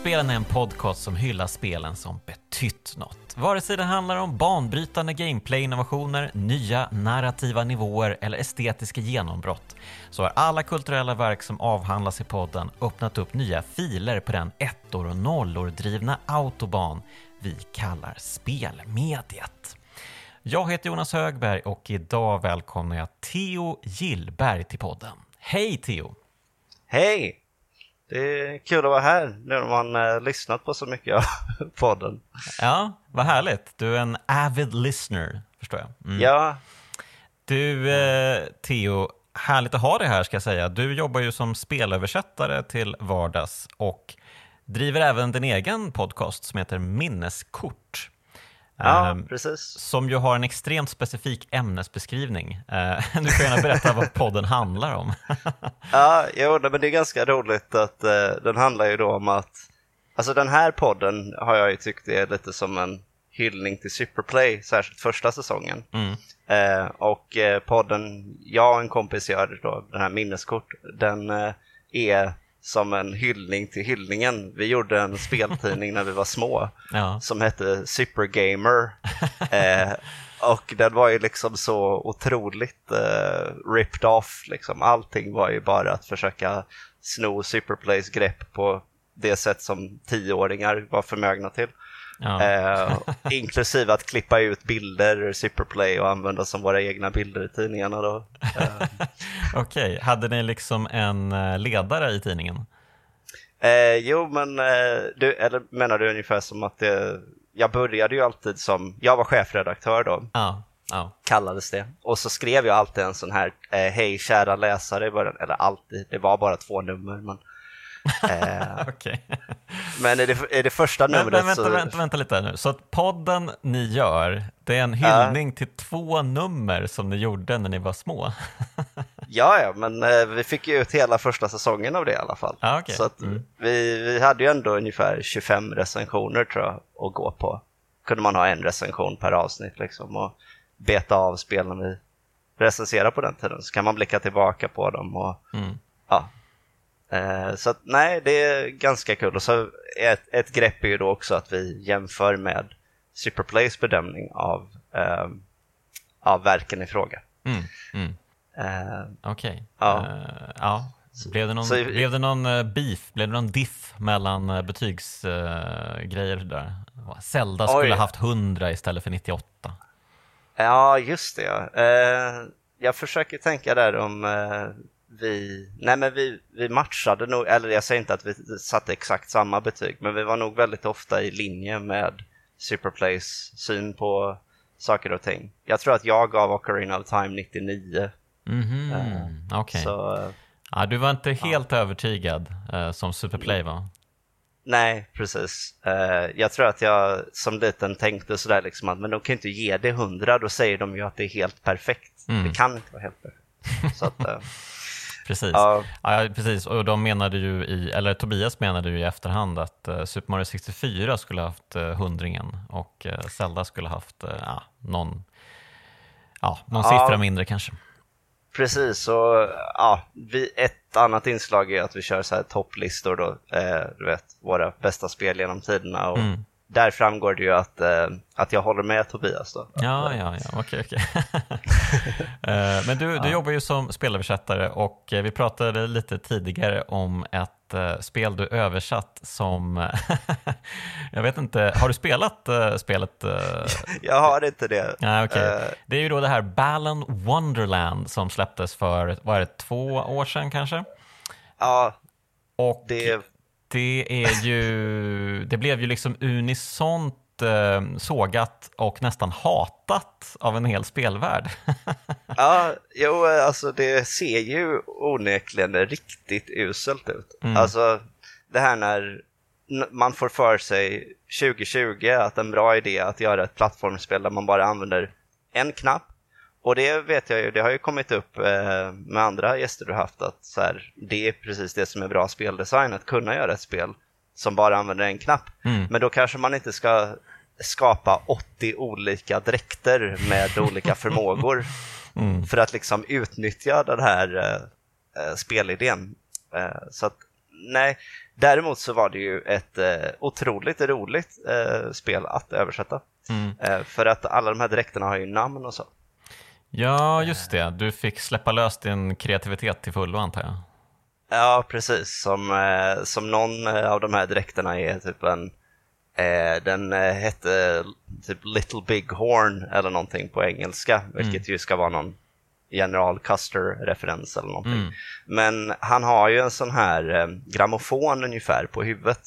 Spelen är en podcast som hyllar spelen som betytt något. Vare sig det handlar om banbrytande gameplay-innovationer, nya narrativa nivåer eller estetiska genombrott så har alla kulturella verk som avhandlas i podden öppnat upp nya filer på den ettor och nollor drivna autoban vi kallar spelmediet. Jag heter Jonas Högberg och idag välkomnar jag Theo Gillberg till podden. Hej Theo! Hej! Det är kul att vara här nu när man eh, lyssnat på så mycket av podden. Ja, vad härligt. Du är en avid listener, förstår jag. Mm. Ja. Du, eh, Theo, härligt att ha dig här ska jag säga. Du jobbar ju som spelöversättare till vardags och driver även din egen podcast som heter Minneskort. Ja, um, precis. Som ju har en extremt specifik ämnesbeskrivning. Uh, du får gärna berätta vad podden handlar om. ja, jo, men det är ganska roligt att uh, den handlar ju då om att Alltså den här podden har jag ju tyckt är lite som en hyllning till Superplay, särskilt första säsongen. Mm. Uh, och podden jag och en kompis gör då, den här minneskort, den är som en hyllning till hyllningen. Vi gjorde en speltidning när vi var små ja. som hette Supergamer. eh, och den var ju liksom så otroligt eh, ripped off. Liksom. Allting var ju bara att försöka sno Superplays grepp på det sätt som tioåringar var förmögna till. Ja. Eh, inklusive att klippa ut bilder ur Superplay och använda som våra egna bilder i tidningarna. Då. Eh. Okej, okay. hade ni liksom en eh, ledare i tidningen? Eh, jo, men eh, du, eller menar du ungefär som att det, jag började ju alltid som, jag var chefredaktör då. Ja. Oh. Kallades det. Och så skrev jag alltid en sån här, eh, hej kära läsare i början, eller alltid, det var bara två nummer. Men Eh, okay. Men i det, i det första numret men, vänta, så... Vänta, vänta lite nu. Så att podden ni gör, det är en hyllning uh. till två nummer som ni gjorde när ni var små? ja, ja, men eh, vi fick ju ut hela första säsongen av det i alla fall. Ah, okay. Så att mm. vi, vi hade ju ändå ungefär 25 recensioner tror jag att gå på. Kunde man ha en recension per avsnitt liksom och beta av spelen vi recenserade på den tiden. Så kan man blicka tillbaka på dem och mm. ja, så att, nej, det är ganska kul. Och så ett, ett grepp är ju då också att vi jämför med Superplays bedömning av, uh, av verken i fråga. Mm, mm. Uh, Okej. Okay. Ja. Uh, ja. Blev det någon, så, blev det någon beef, blev det någon diff mellan betygsgrejer där? Zelda oj. skulle haft 100 istället för 98. Ja, just det. Ja. jag försöker tänka där om vi, nej men vi, vi matchade nog, eller jag säger inte att vi satte exakt samma betyg, men vi var nog väldigt ofta i linje med Superplays syn på saker och ting. Jag tror att jag gav Ocarina of Time 99. Mm -hmm. uh. Okay. Uh, ja, du var inte helt ja. övertygad uh, som Superplay var? Nej, precis. Uh, jag tror att jag som liten tänkte sådär liksom att men de kan inte ge det 100, då säger de ju att det är helt perfekt. Mm. Det kan inte vara helt perfekt. Så att, Precis. Ja. ja. precis. Och de menade ju i, eller Tobias menade ju i efterhand att uh, Super Mario 64 skulle haft uh, hundringen och uh, Zelda skulle haft uh, någon, ja, någon ja. siffra mindre kanske. Precis, och ja, vi, ett annat inslag är att vi kör så här topplistor då, eh, du vet, våra bästa spel genom tiderna och mm där framgår det ju att, eh, att jag håller med Tobias. Då. Ja, ja, ja, okej, okej. eh, men du, du ja. jobbar ju som spelöversättare och eh, vi pratade lite tidigare om ett eh, spel du översatt som, jag vet inte, har du spelat eh, spelet? Eh? jag har inte det. Ja, okay. Det är ju då det här Balan Wonderland som släpptes för, vad är det, två år sedan kanske? Ja, och det det är ju, det blev ju liksom unisont eh, sågat och nästan hatat av en hel spelvärld. ja, jo, alltså det ser ju onekligen riktigt uselt ut. Mm. Alltså det här när man får för sig 2020 att en bra idé att göra ett plattformsspel där man bara använder en knapp och det vet jag ju, det har ju kommit upp eh, med andra gäster du haft att så här, det är precis det som är bra speldesign, att kunna göra ett spel som bara använder en knapp. Mm. Men då kanske man inte ska skapa 80 olika dräkter med olika förmågor mm. för att liksom utnyttja den här eh, eh spelidén. Eh, så att nej. Däremot så var det ju ett eh, otroligt roligt spel att översätta. Mm. För att alla de här dräkterna har ju namn och så. Ja, just det. Du fick släppa lös din kreativitet till fullo antar jag. Ja, precis. Som, eh, som någon eh, av de här dräkterna är typ en Eh, den eh, hette typ Little Big Horn eller någonting på engelska, vilket mm. ju ska vara någon General Custer-referens eller någonting. Mm. Men han har ju en sån här eh, grammofon ungefär på huvudet.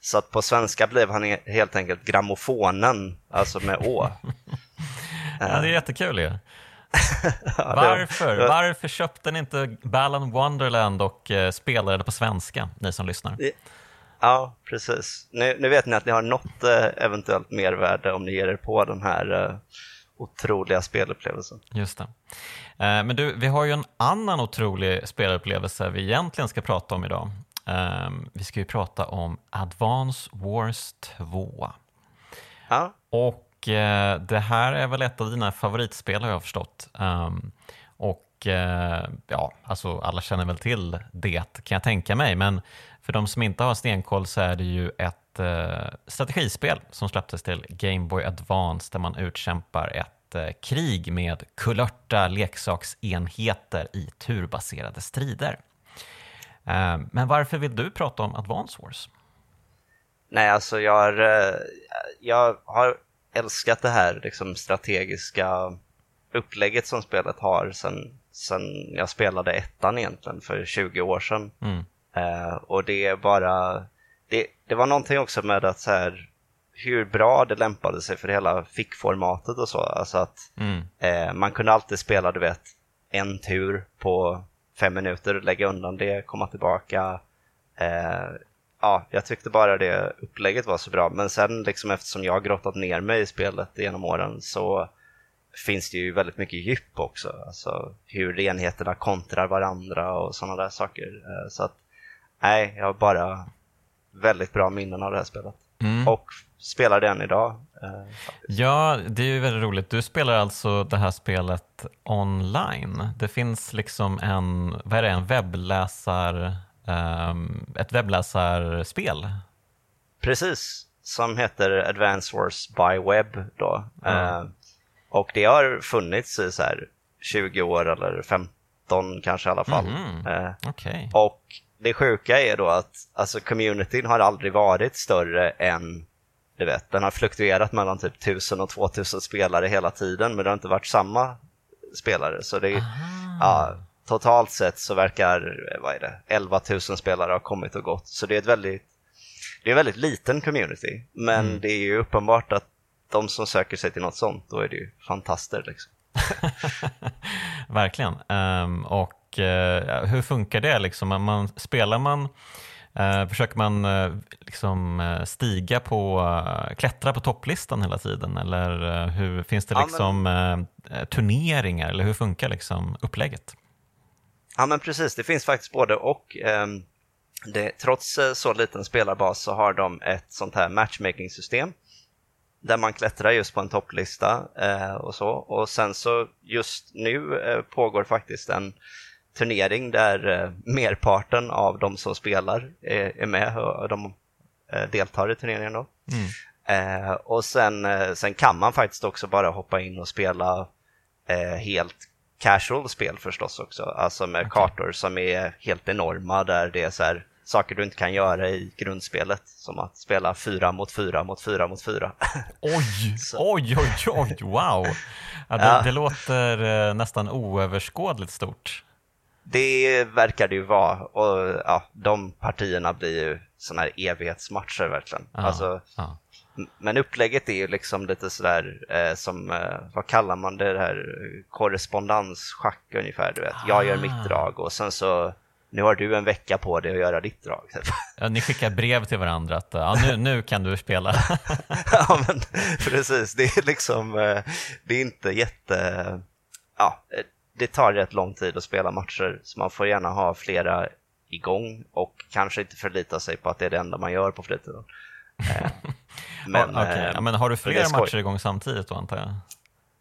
Så att på svenska blev han helt enkelt grammofonen, alltså med å. ja, det är jättekul ju. Ja. Varför? Varför köpte ni inte Balan Wonderland och eh, spelade det på svenska, ni som lyssnar? Ja, precis. Nu, nu vet ni att ni har något eh, eventuellt mervärde om ni ger er på den här eh, otroliga spelupplevelsen. Just det. Eh, men du, vi har ju en annan otrolig spelupplevelse vi egentligen ska prata om idag. Eh, vi ska ju prata om Advance Wars 2. Ja. Och Eh, det här är väl ett av dina favoritspel har jag förstått. Ehm, och eh, ja, alltså alla känner väl till det kan jag tänka mig, men för de som inte har stenkoll så är det ju ett eh, strategispel som släpptes till Game Boy Advance där man utkämpar ett krig med kulörta leksaksenheter i turbaserade strider. Ehm, men varför vill du prata om Advance Wars? Nej, alltså jag har, jag har älskat det här liksom, strategiska upplägget som spelet har sen, sen jag spelade ettan egentligen för 20 år sedan. Mm. Uh, och det är bara, det, det var någonting också med att så här, hur bra det lämpade sig för hela fickformatet och så. Alltså att mm. uh, man kunde alltid spela, du vet, en tur på fem minuter, lägga undan det, komma tillbaka. Uh, ja, jag tyckte bara det upplägget var så bra. Men sen liksom eftersom jag har grottat ner mig i spelet genom åren så finns det ju väldigt mycket djup också. Alltså hur enheterna kontrar varandra och sådana där saker. Så att nej, jag har bara väldigt bra minnen av det här spelet. Mm. Och spelar det än idag. Eh, ja, det är ju väldigt roligt. Du spelar alltså det här spelet online. Det finns liksom en, vad är det, en webbläsar, ett webbläsarspel. Precis, som heter Advance Wars by Web då. Mm. Och det har funnits i så här 20 år eller 15 kanske i alla fall. Mm. Uh, okay. Och det sjuka är då att alltså communityn har aldrig varit större än, du vet, den har fluktuerat mellan typ 1000 och 2000 spelare hela tiden, men det har inte varit samma spelare. Så det ja, totalt sett så verkar, vad är det, 11 000 spelare ha kommit och gått. Så det är ett väldigt, det är en väldigt liten community, men mm. det är ju uppenbart att de som söker sig till något sånt, då är det ju fantaster liksom. Verkligen. Um, och eh, hur funkar det? Liksom? Man, spelar man, eh, försöker man eh, liksom, eh, stiga på, eh, klättra på topplistan hela tiden? Eller eh, hur, finns det liksom, ja, men... turneringar? Eller hur funkar liksom, upplägget? Ja men precis, det finns faktiskt både och. Ehm, det, trots så liten spelarbas så har de ett sånt här matchmaking-system där man klättrar just på en topplista eh, och så. Och sen så just nu eh, pågår faktiskt en turnering där eh, merparten av de som spelar är, är med och de eh, deltar i turneringen. Då. Mm. Eh, och sen, eh, sen kan man faktiskt också bara hoppa in och spela eh, helt casual spel förstås också, alltså med okay. kartor som är helt enorma där det är så här, saker du inte kan göra i grundspelet, som att spela fyra mot fyra mot fyra mot fyra. Oj, oj, oj, oj, wow! Ja, det, ja. det låter eh, nästan oöverskådligt stort. Det verkar det ju vara och ja, de partierna blir ju sådana här evighetsmatcher verkligen. Ja, alltså, ja. Men upplägget är ju liksom lite sådär eh, som, eh, vad kallar man det, det här korrespondensschack ungefär. Du vet. Jag gör mitt ah. drag och sen så nu har du en vecka på dig att göra ditt drag. Typ. Ja, ni skickar brev till varandra att ja, nu, nu kan du spela. ja, men precis. Det är liksom, eh, det är inte jätte, ja, det tar rätt lång tid att spela matcher så man får gärna ha flera igång och kanske inte förlita sig på att det är det enda man gör på fritiden. Eh, men, okay. ja, men har du flera matcher igång samtidigt då antar jag?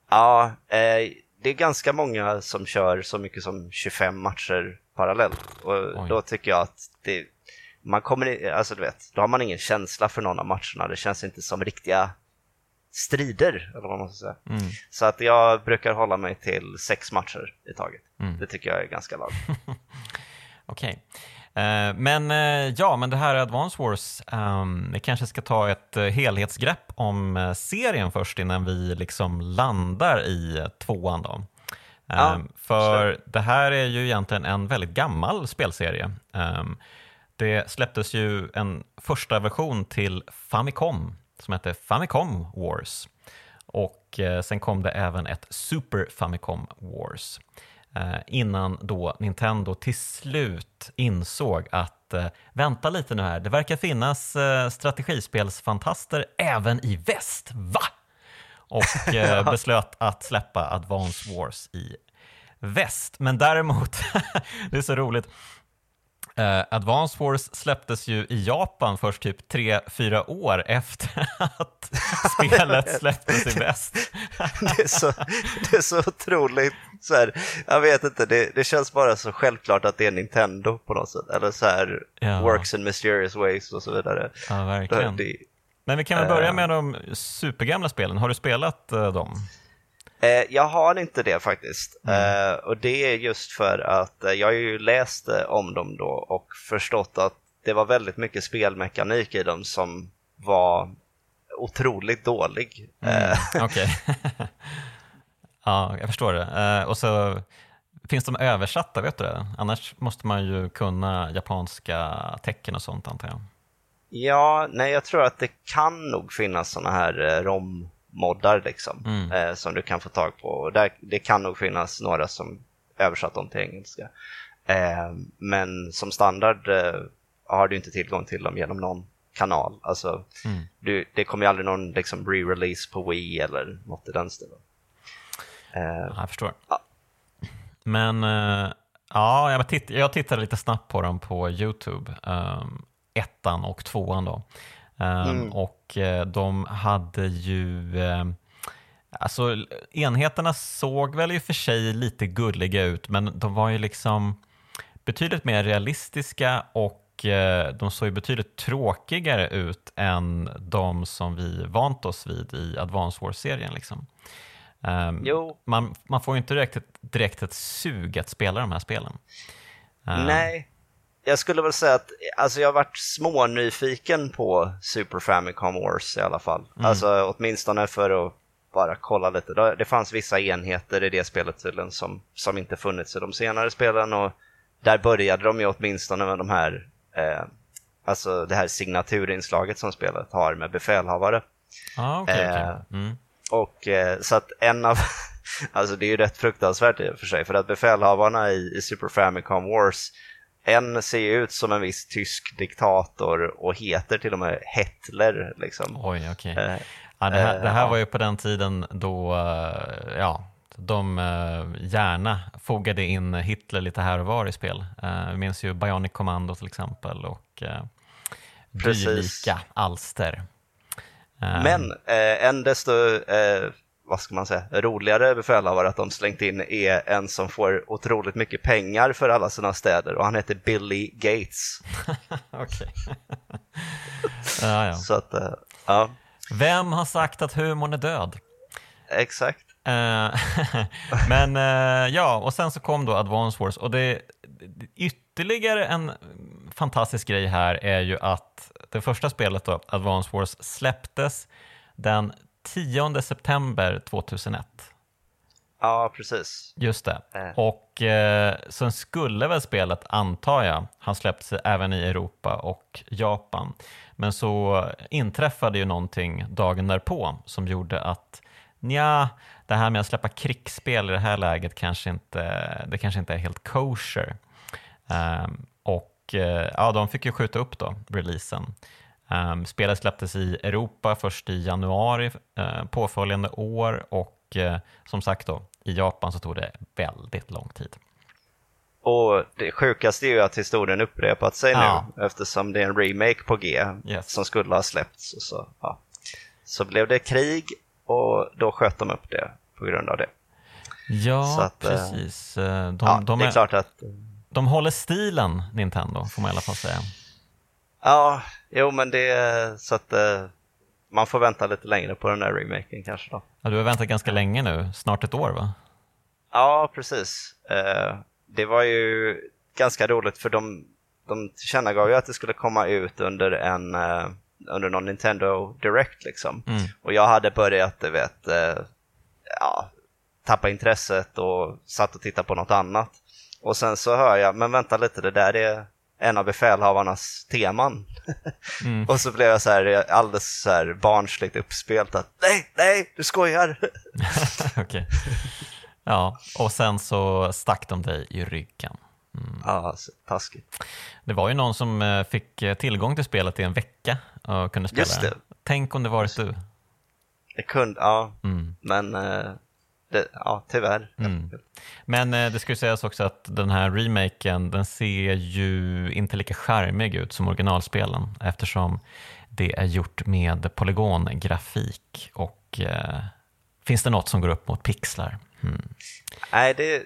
Ja, eh, det är ganska många som kör så mycket som 25 matcher parallellt och Oj. då tycker jag att det, man kommer, alltså du vet, då har man ingen känsla för någon av matcherna. Det känns inte som riktiga strider, eller vad man ska säga. Mm. Så att jag brukar hålla mig till sex matcher i taget. Mm. Det tycker jag är ganska lagom. Okej. Okay. Eh, men eh, ja, men det här Advance Wars, um, vi kanske ska ta ett uh, helhetsgrepp om serien först innan vi liksom landar i tvåan. Då. Ja, um, för så. det här är ju egentligen en väldigt gammal spelserie. Um, det släpptes ju en första version till Famicom som hette Famicom Wars. Och eh, sen kom det även ett Super Famicom Wars. Eh, innan då Nintendo till slut insåg att eh, vänta lite nu här, det verkar finnas eh, strategispelsfantaster även i väst, va? Och beslöt att släppa Advance Wars i väst. Men däremot, det är så roligt, Uh, Advance Wars släpptes ju i Japan först typ 3-4 år efter att spelet släpptes i väst. det, är så, det är så otroligt, så här, jag vet inte, det, det, känns bara så självklart att det är Nintendo på något sätt. Eller så här, ja. works in mysterious ways och så vidare. Ja, verkligen. Det, Men vi kan väl börja eh. med de supergamla spelen. Har du spelat uh, dem? Eh, jag har inte det faktiskt. Mm. Eh, och det är just för att eh, jag har ju läst om dem då och förstått att det var väldigt mycket spelmekanik i dem som var otroligt dålig. Mm. Okej. ja, jag förstår det. och så Finns de översatta, vet du det? Annars måste man ju kunna japanska tecken och sånt antar jag. Ja, nej jag tror att det kan nog finnas sådana här rom moddar liksom, mm. eh, som du kan få tag på. Och där, det kan nog finnas några som översatt dem till engelska. Eh, men som standard eh, har du inte tillgång till dem genom någon kanal. Alltså, mm. du, det kommer ju aldrig någon liksom, re-release på Wii eller något i den stilen. Eh, jag förstår. Ja. Men eh, ja, jag, titt, jag tittade lite snabbt på dem på YouTube. Um, ettan och tvåan då. Ehm, mm. Och eh, de hade ju ehm, Alltså enheterna såg väl i och för sig lite gulliga ut men de var ju liksom betydligt mer realistiska och eh, de såg ju betydligt tråkigare ut än de som vi vant oss vid i Advance Wars-serien. Liksom. Um, man, man, får ju inte direkt ett, direkt ett sug att spela de här spelen. Um, Nej, jag skulle väl säga att alltså jag har varit smånyfiken på Super Famicom Wars i alla fall. Mm. Alltså åtminstone för att bara kolla lite. Det fanns vissa enheter i det spelet tydligen som, som inte funnits i de senare spelen och där började de ju åtminstone med de här, eh, alltså det här signaturinslaget som spelet har med befälhavare. Ah, okay, eh, okay. Mm. Och eh, så att en av, alltså det är ju rätt fruktansvärt i och för sig, för att befälhavarna i, i Super Famicom Wars en ser ut som en viss tysk diktator och heter till och med Hitler. Liksom. Oj, okej. Okay. Eh, ja, det, här, det här var ju på den tiden då eh, ja, de eh, gärna fogade in Hitler lite här och var i spel. Vi minns ju Bionic Commando till exempel och dylika alster. Men en desto vad ska man säga, roligare befälhavare att de slängt in är en som får otroligt mycket pengar för alla sina städer och han heter Billy Gates. Okej. ja, ja. Så att, uh, ja. Vem har sagt att humorn är död? Exakt. Uh, men uh, ja, och sen så kom då Advance Wars och det ytterligare en fantastisk grej här är ju att det första spelet då, Advance Wars, släpptes den 10 september 2001. Ja, precis. Just det. Äh. Och eh, sen skulle väl spelet, antar jag, ha släppts även i Europa och Japan. Men så inträffade ju någonting dagen därpå som gjorde att ja, det här med att släppa krigsspel i det här läget kanske inte, det kanske inte är helt kosher. Um, och uh, ja, de fick ju skjuta upp då, releasen. Um, spelet släpptes i Europa först i januari uh, påföljande år och uh, som sagt då, i Japan så tog det väldigt lång tid. Och det sjukaste är ju att historien upprepat sig ja. nu eftersom det är en remake på G yes. som skulle ha släppts. Och så, ja. så blev det krig och då sköt de upp det på grund av det. Ja, att, eh, precis. De, ja, de, det är, är klart att... De håller stilen, Nintendo, får man i alla fall säga. Ja, jo men det är så att uh, man får vänta lite längre på den där remaken kanske då. Ja, du har väntat ganska länge nu, snart ett år va? Ja, precis. Uh, det var ju ganska roligt för de, de tillkännagav ju att det skulle komma ut under en uh, under någon Nintendo Direct liksom. Mm. Och jag hade börjat, du vet, ja, tappa intresset och satt och tittade på något annat. Och sen så hör jag, men vänta lite, det där är en av befälhavarnas teman. Mm. och så blev jag så här alldeles så här barnsligt uppspelt att nej, nej, du skojar. okay. Ja, och sen så stack de dig i ryggen. Mm. Ja, taskigt. Det var ju någon som eh, fick eh, tillgång till spelet i en vecka och kunde spela Just det. Tänk om det varit du. Det kunde, ja, mm. men eh, det, ja, tyvärr. Mm. Men eh, det ska ju sägas också att den här remaken den ser ju inte lika charmig ut som originalspelen eftersom det är gjort med polygongrafik och eh, finns det något som går upp mot pixlar? Mm. Nej, det,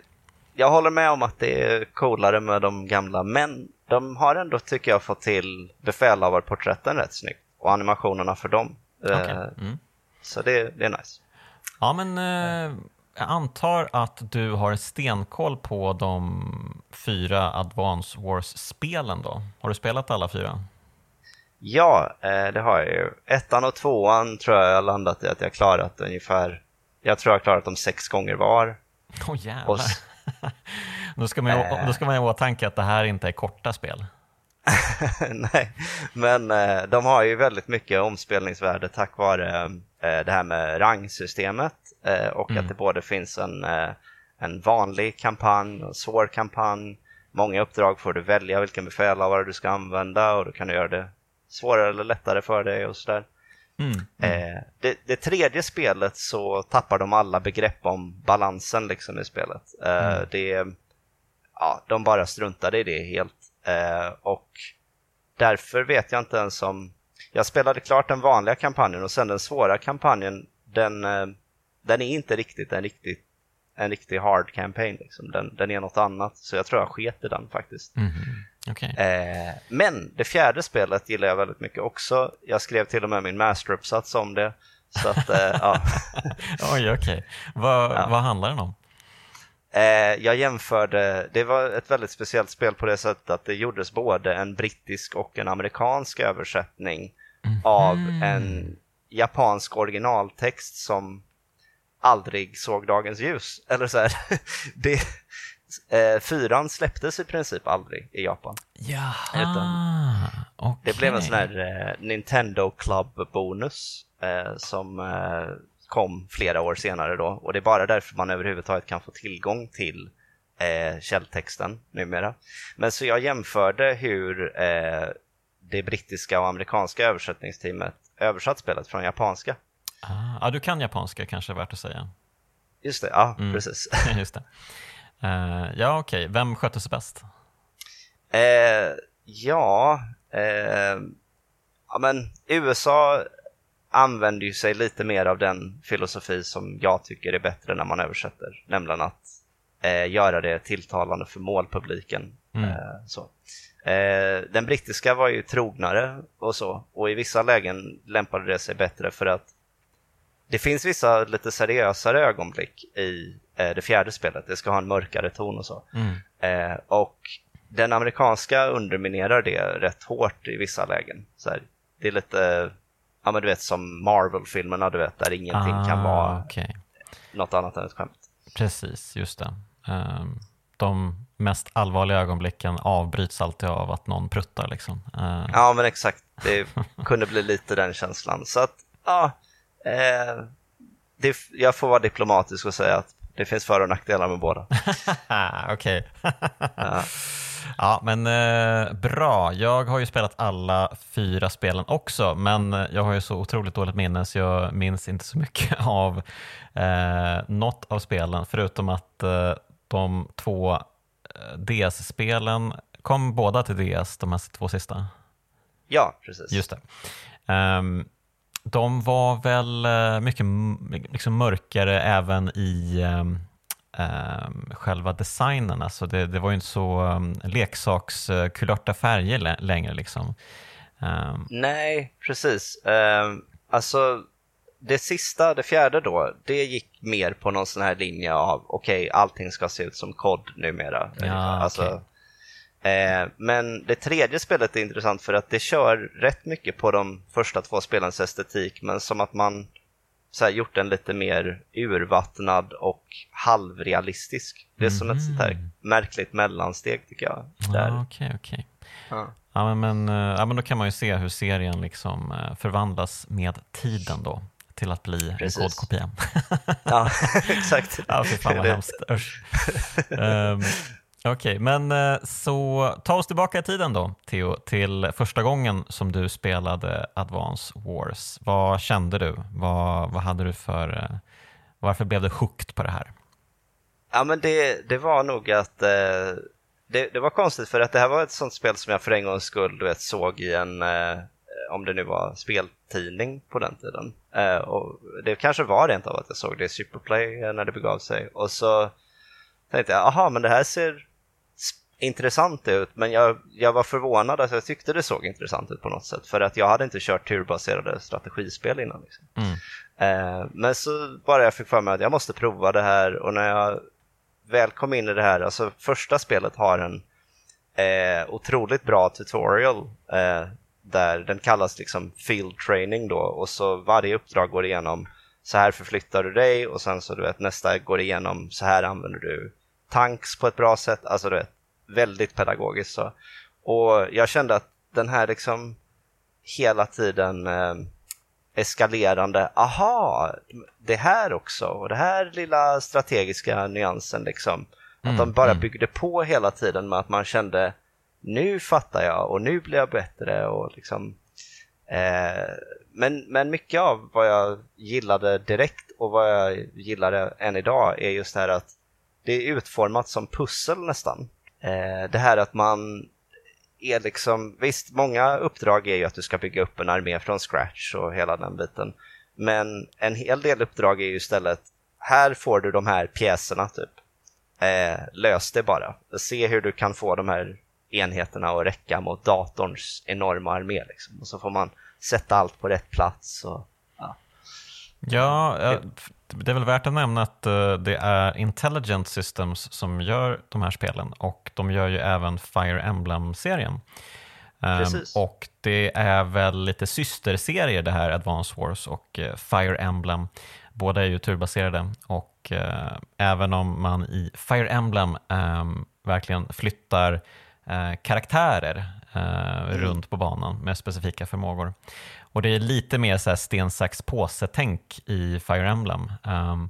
jag håller med om att det är coolare med de gamla, men de har ändå, tycker jag, fått till befälhavarporträtten rätt snyggt och animationerna för dem. Okay. Eh, mm. Så det, det är nice. Ja, men eh, jag antar att du har stenkoll på de fyra Advance Wars-spelen då? Har du spelat alla fyra? Ja, eh, det har jag ju. Ettan och tvåan tror jag jag landat i att jag klarat ungefär, jag tror jag klarat dem sex gånger var. Åh oh, jävlar. Och, då, ska man, äh, då ska man i åtanke att det här inte är korta spel. Nej, men eh, de har ju väldigt mycket omspelningsvärde tack vare eh, det här med rangsystemet eh, och mm. att det både finns en, en vanlig kampanj en svår kampanj. Många uppdrag får du välja vilken befälhavare du ska använda och du kan göra det svårare eller lättare för dig och sådär. Mm. Mm. Det, det, tredje spelet så tappar de alla begrepp om balansen liksom i spelet. Mm. det, ja, de bara struntade i det helt. Eh, och därför vet jag inte ens om... Jag spelade klart den vanliga kampanjen och sen den svåra kampanjen, den, eh, den är inte riktigt en riktig, en riktig hard campaign. Liksom. Den, den är något annat, så jag tror jag sket i den faktiskt. Mm. Okay. Eh, men det fjärde spelet gillar jag väldigt mycket också. Jag skrev till och med min masteruppsats om det. Så att, eh, ja. Oj, okej. Okay. Vad, ja. vad handlar den om? Eh, jag jämförde, det var ett väldigt speciellt spel på det sättet att det gjordes både en brittisk och en amerikansk översättning mm. av en japansk originaltext som aldrig såg dagens ljus. Eller så här, det, eh, fyran släpptes i princip aldrig i Japan. Jaha, okay. Det blev en sån här eh, Nintendo Club-bonus eh, som eh, kom flera år senare då och det är bara därför man överhuvudtaget kan få tillgång till eh, källtexten numera. Men så jag jämförde hur eh, det brittiska och amerikanska översättningsteamet översatt spelet från japanska. Ah, ja, du kan japanska kanske, värt att säga. Just det, ja mm. precis. Just det. Uh, ja, okej. Okay. Vem skötte sig bäst? Uh, ja, uh, ja, men USA använder ju sig lite mer av den filosofi som jag tycker är bättre när man översätter, nämligen att eh, göra det tilltalande för målpubliken. Mm. Eh, så. Eh, den brittiska var ju trognare och så, och i vissa lägen lämpade det sig bättre för att det finns vissa lite seriösare ögonblick i eh, det fjärde spelet, det ska ha en mörkare ton och så. Mm. Eh, och den amerikanska underminerar det rätt hårt i vissa lägen. Så här, det är lite ja men du vet som Marvel-filmerna, du vet, där ingenting ah, kan vara okay. något annat än ett skämt. Precis, just det. Um, de mest allvarliga ögonblicken avbryts alltid av att någon pruttar liksom. Uh. Ja men exakt, det kunde bli lite den känslan. Så att, ja, eh, det, jag får vara diplomatisk och säga att det finns för och nackdelar med båda. Okej. ja. Ja, men eh, bra. Jag har ju spelat alla fyra spelen också, men jag har ju så otroligt dåligt minne så jag minns inte så mycket av eh, något av spelen, förutom att eh, de två eh, DS-spelen kom båda till DS, de här två sista. Ja, precis. Just det. Um, de var väl eh, mycket liksom mörkare även i um, um, själva designen. Alltså det, det var ju inte så um, leksakskulörta färger längre. Liksom. Um, Nej, precis. Um, alltså, det sista, det fjärde då, det gick mer på någon sån här linje av okej, okay, allting ska se ut som kod numera. Ja, alltså, okay. eh, men det tredje spelet är intressant för att det kör rätt mycket på de första två spelens estetik, men som att man så här, gjort den lite mer urvattnad och halvrealistisk. Det är mm. som ett sånt här mhm. märkligt mellansteg tycker jag. Där. okay, okay. Ja. Ja, men, eh, ja, men då kan man ju se hur serien liksom eh, förvandlas med tiden då till att bli Precis. en kodkopia. ja, exakt. ja, fy fan vad hemskt. Um, Okej, okay, men eh, så ta oss tillbaka i tiden då, Theo, till första gången som du spelade Advance Wars. Vad kände du? Vad, vad hade du för... Eh, varför blev du hooked på det här? Ja, men det, det var nog att... Eh, det, det, var konstigt för att det här var ett sånt spel som jag för en gångs skull du vet, såg i en... Eh, om det nu var speltidning på den tiden. Eh, och det kanske var rent av att jag såg det i Superplay när det begav sig. Och så tänkte jag, aha, men det här ser intressant ut, men jag, jag var förvånad att jag tyckte det såg intressant ut på något sätt, för att jag hade inte kört turbaserade strategispel innan. Liksom. Mm. Eh, men så bara jag fick för mig att jag måste prova det här och när jag väl kom in i det här, alltså första spelet har en eh, otroligt bra tutorial eh, där den kallas liksom field training då och så varje uppdrag går igenom så här förflyttar du dig och sen så du vet nästa går igenom så här använder du tanks på ett bra sätt, alltså du vet väldigt pedagogiskt. Så. Och jag kände att den här liksom hela tiden eh, eskalerande, aha, det här också och det här lilla strategiska nyansen liksom. Att mm, de bara mm. byggde på hela tiden med att man kände nu fattar jag och nu blir jag bättre och liksom eh, men, men mycket av vad jag gillade direkt och vad jag gillade än idag är just det här att det är utformat som pussel nästan. Eh, det här att man är liksom, visst många uppdrag är ju att du ska bygga upp en armé från scratch och hela den biten. Men en hel del uppdrag är ju istället, här får du de här pjäserna typ. Eh, lös det bara. Se hur du kan få de här enheterna att räcka mot datorns enorma armé. Liksom. Och så får man sätta allt på rätt plats. Och, ja. Ja, det är väl värt att nämna att eh, det är Intelligent Systems som gör de här spelen och de gör ju även Fire Emblem-serien. Ehm, och det är väl lite systerserier det här, Advance Wars och eh, Fire Emblem. Båda är ju turbaserade och uh, även om man i Fire Emblem um, verkligen flyttar uh, karaktärer uh, mm. runt på banan med specifika förmågor och det är lite mer så här sten, sax, påse-tänk i Fire Emblem. Um,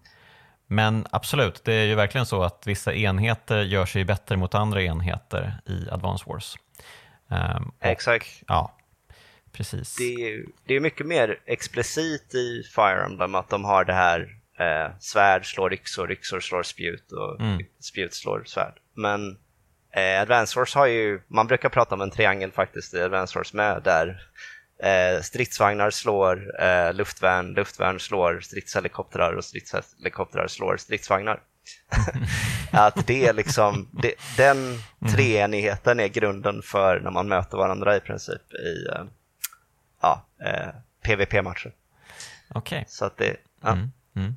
men absolut, det är ju verkligen så att vissa enheter gör sig bättre mot andra enheter i Advance Wars. Um, Exakt. Ja, precis. Det är, det är mycket mer explicit i Fire Emblem att de har det här eh, svärd slår yxor, yxor slår spjut och mm. spjut slår svärd. Men eh, Advance Wars har ju, man brukar prata om en triangel faktiskt i Advance Wars med, där Eh, stridsvagnar slår eh, luftvärn, luftvärn slår stridshelikoptrar och stridshelikoptrar slår stridsvagnar. att det är liksom, det, den mm. treenigheten är grunden för när man möter varandra i princip i eh, ja, eh, PVP-matcher. Okej. Okay. Så att det, ja. Mm. Mm.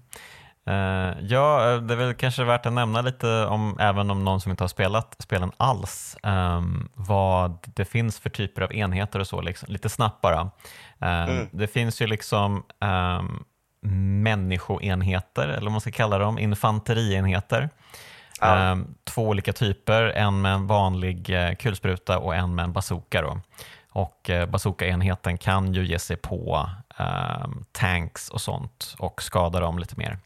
Uh, ja, det är väl kanske värt att nämna lite om, även om någon som inte har spelat spelen alls, um, vad det finns för typer av enheter och så, liksom, lite snabbt bara. Um, mm. Det finns ju liksom um, människoenheter, eller vad man ska kalla dem, infanterienheter. Um, två olika typer, en med en vanlig uh, kulspruta och en med en bazooka. Då. Och bazookaenheten kan ju ge sig på um, tanks och sånt och skada dem lite mer.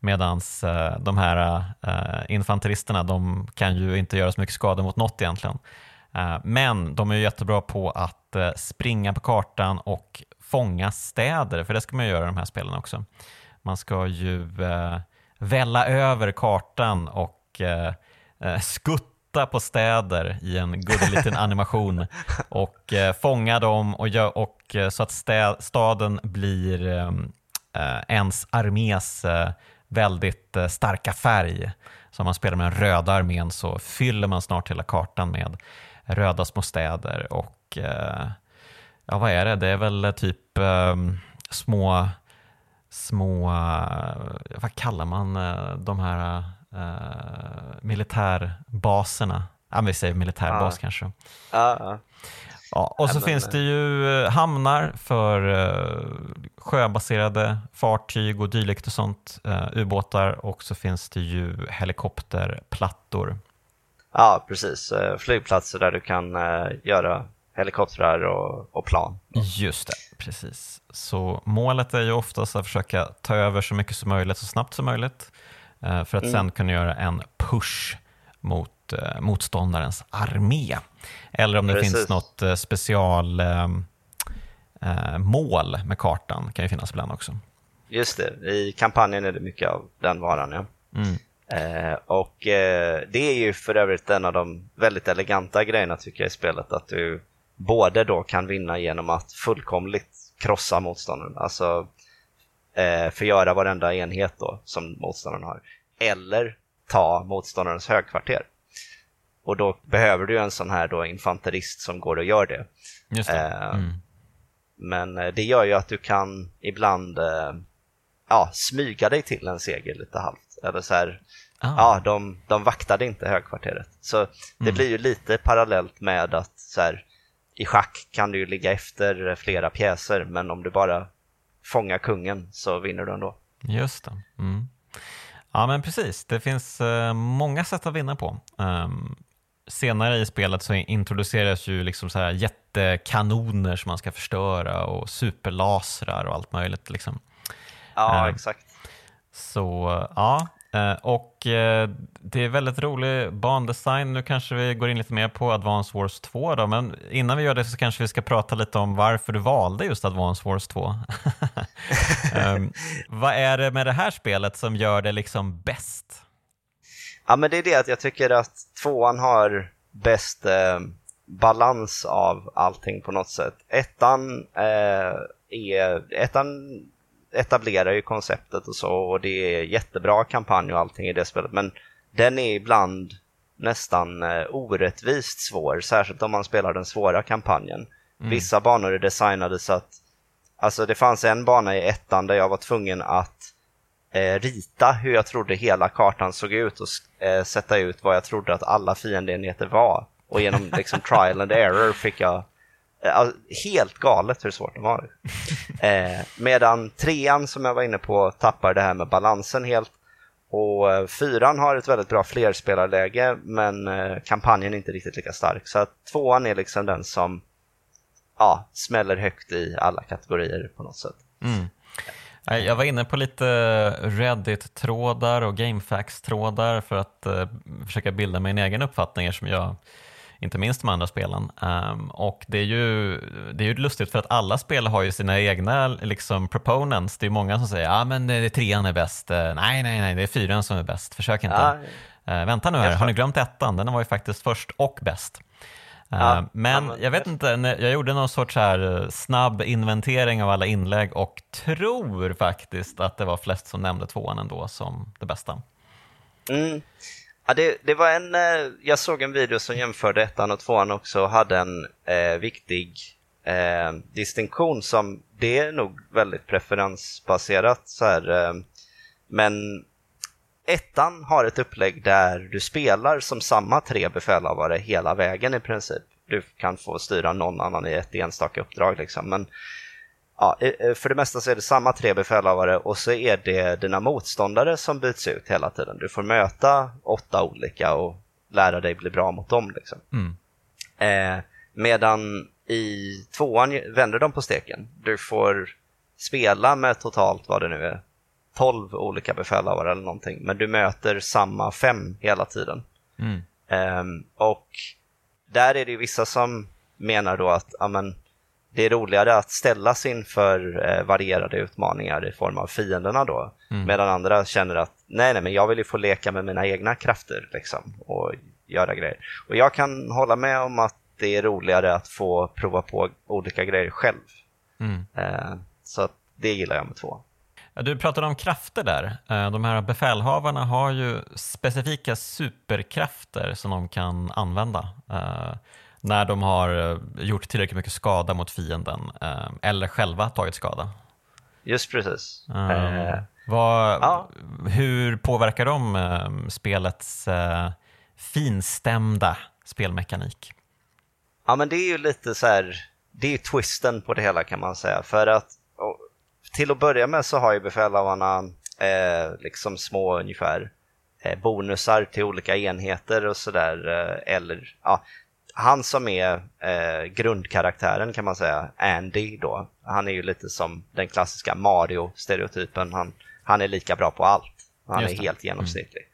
Medan uh, eh, de här uh, infanteristerna de kan ju inte göra så mycket skada mot något egentligen. Uh, men de är jättebra på att springa på kartan och fånga städer, för det ska man göra i de här spelen också. Man ska ju välla över kartan och skutta på städer i en gullig liten animation och eh, fånga dem och, och eh, så att stä, staden blir eh, ens armés väldigt eh, starka färg. Så om man spelar med den röda armén så fyller man snart hela kartan med röda små städer och eh, ja vad är det, det är väl typ ehm, små, små, vad kallar man de här uh, militärbaserna? Ja, vi säger militärbas kanske. Ja, Ja, och så finns det ju eh, hamnar för eh, sjöbaserade fartyg och dylikt och sånt, eh, ubåtar och så finns det ju helikopterplattor. ja, precis. Eh, Flygplatser där du kan eh, göra helikoptrar och, och plan. Just det, precis. Så målet är ju oftast att försöka ta över så mycket som möjligt så snabbt som möjligt eh, för att sen kunna göra en push mot eh, motståndarens armé. Eller om det Precis. finns något eh, special eh, eh, mål med kartan, kan ju finnas ibland också. Just det, i kampanjen är det mycket av den varan. Ja. Mm. Eh, och eh, det är ju för övrigt en av de väldigt eleganta grejerna tycker jag i spelet. Att du både då kan vinna genom att fullkomligt krossa motståndaren. Alltså eh, förgöra varenda enhet då som motståndaren har. Eller ta motståndarens högkvarter. Och då behöver du en sån här då infanterist som går och gör det. Det. Eh, Mm. Men eh, det gör ju att du kan ibland eh, ja, smyga dig till en seger lite halvt. Eller så här, Ah. ja, de, de vaktade inte högkvarteret. Så det Mm. blir ju lite parallellt med att så här, i schack kan du ju ligga efter flera pjäser, men om du bara fångar kungen så vinner du ändå. Just det. Mm. Ja, men precis. Det finns eh, många sätt att vinna på. Ehm, senare i spelet så introduceras ju liksom så här jättekanoner som man ska förstöra och superlasrar och allt möjligt. Liksom. Ja, Eh, exakt. Så ja, Eh, och eh, det är väldigt rolig bandesign. Nu kanske vi går in lite mer på Advance Wars 2 då, men innan vi gör det så kanske vi ska prata lite om varför du valde just Advance Wars 2. um, ehm, vad är det med det här spelet som gör det liksom bäst? Ja, men det är det att jag tycker att tvåan har bäst eh, balans av allting på något sätt. Ettan, eh, är, ettan etablerar ju konceptet och så och det är jättebra kampanj och allting i det spelet. Men den är ibland nästan eh, orättvist svår, särskilt om man spelar den svåra kampanjen. Vissa banor är designade så att Alltså det fanns en bana i ettan där jag var tvungen att eh, rita hur jag trodde hela kartan såg ut och eh, sätta ut vad jag trodde att alla fiendeenheter var. Och genom liksom trial and error fick jag helt galet hur svårt det var. Eh, medan trean som jag var inne på tappar det här med balansen helt. Och eh, fyran har ett väldigt bra flerspelarläge men eh, kampanjen är inte riktigt lika stark. Så att tvåan är liksom den som ja, smäller högt i alla kategorier på något sätt. Mm. Jag var inne på lite Reddit-trådar och GameFAQs-trådar för att eh, försöka bilda mig en egen uppfattning som jag inte minst de andra spelen. Ehm, och det är, ju, det är ju lustigt för att alla spel har ju sina egna liksom, proponents. Det är många som säger ja men det är trean är bäst. Eh, nej, nej, nej, det är fyran som är bäst. Försök inte. Ja, Eh, vänta nu här, har ni glömt ettan? Den var ju faktiskt först och bäst. Eh, Ja, men ja, men- jag vet inte, jag gjorde någon sorts här eh, snabb inventering av alla inlägg och tror faktiskt att det var flest som nämnde tvåan ändå som det bästa. Mm. Ja, det, det var en, eh, jag såg en video som jämförde ettan och tvåan också och hade en eh, viktig eh, distinktion som det är nog väldigt preferensbaserat så här. Eh, men ettan har ett upplägg där du spelar som samma tre befälhavare hela vägen i princip. Du kan få styra någon annan i ett enstaka uppdrag liksom. Men ja, eh, för det mesta så är det samma tre befälhavare och så är det dina motståndare som byts ut hela tiden. Du får möta åtta olika och lära dig bli bra mot dem. Liksom. Mm. Eh, medan i tvåan vänder de på steken. Du får spela med totalt vad det nu är, 12 olika befälhavare eller någonting. Men du möter samma fem hela tiden. Mm. Ehm, och där är det vissa som menar då att amen, det är roligare att ställas inför eh, varierade utmaningar i form av fienderna då. Mm. Medan andra känner att nej, nej, men jag vill ju få leka med mina egna krafter liksom och göra grejer. Och jag kan hålla med om att det är roligare att få prova på olika grejer själv. Mm. Eh, så det gillar jag med två. Du pratade om krafter där. Eh, De här befälhavarna har ju specifika superkrafter som de kan använda. När de har eh, gjort tillräckligt mycket skada mot fienden eh, eller själva tagit skada. Just precis. Uh, uh, vad, ja. Hur påverkar de uh, spelets finstämda spelmekanik? Ja, men det är ju lite så här, det är ju twisten på det hela kan man säga. För att till att börja med så har ju befälhavarna eh, liksom små ungefär bonusar till olika enheter och sådär. Eller ja, han som är eh, grundkaraktären kan man säga, Andy då, han är ju lite som den klassiska Mario-stereotypen. Han, han är lika bra på allt. Han är helt genomsnittlig. Mm.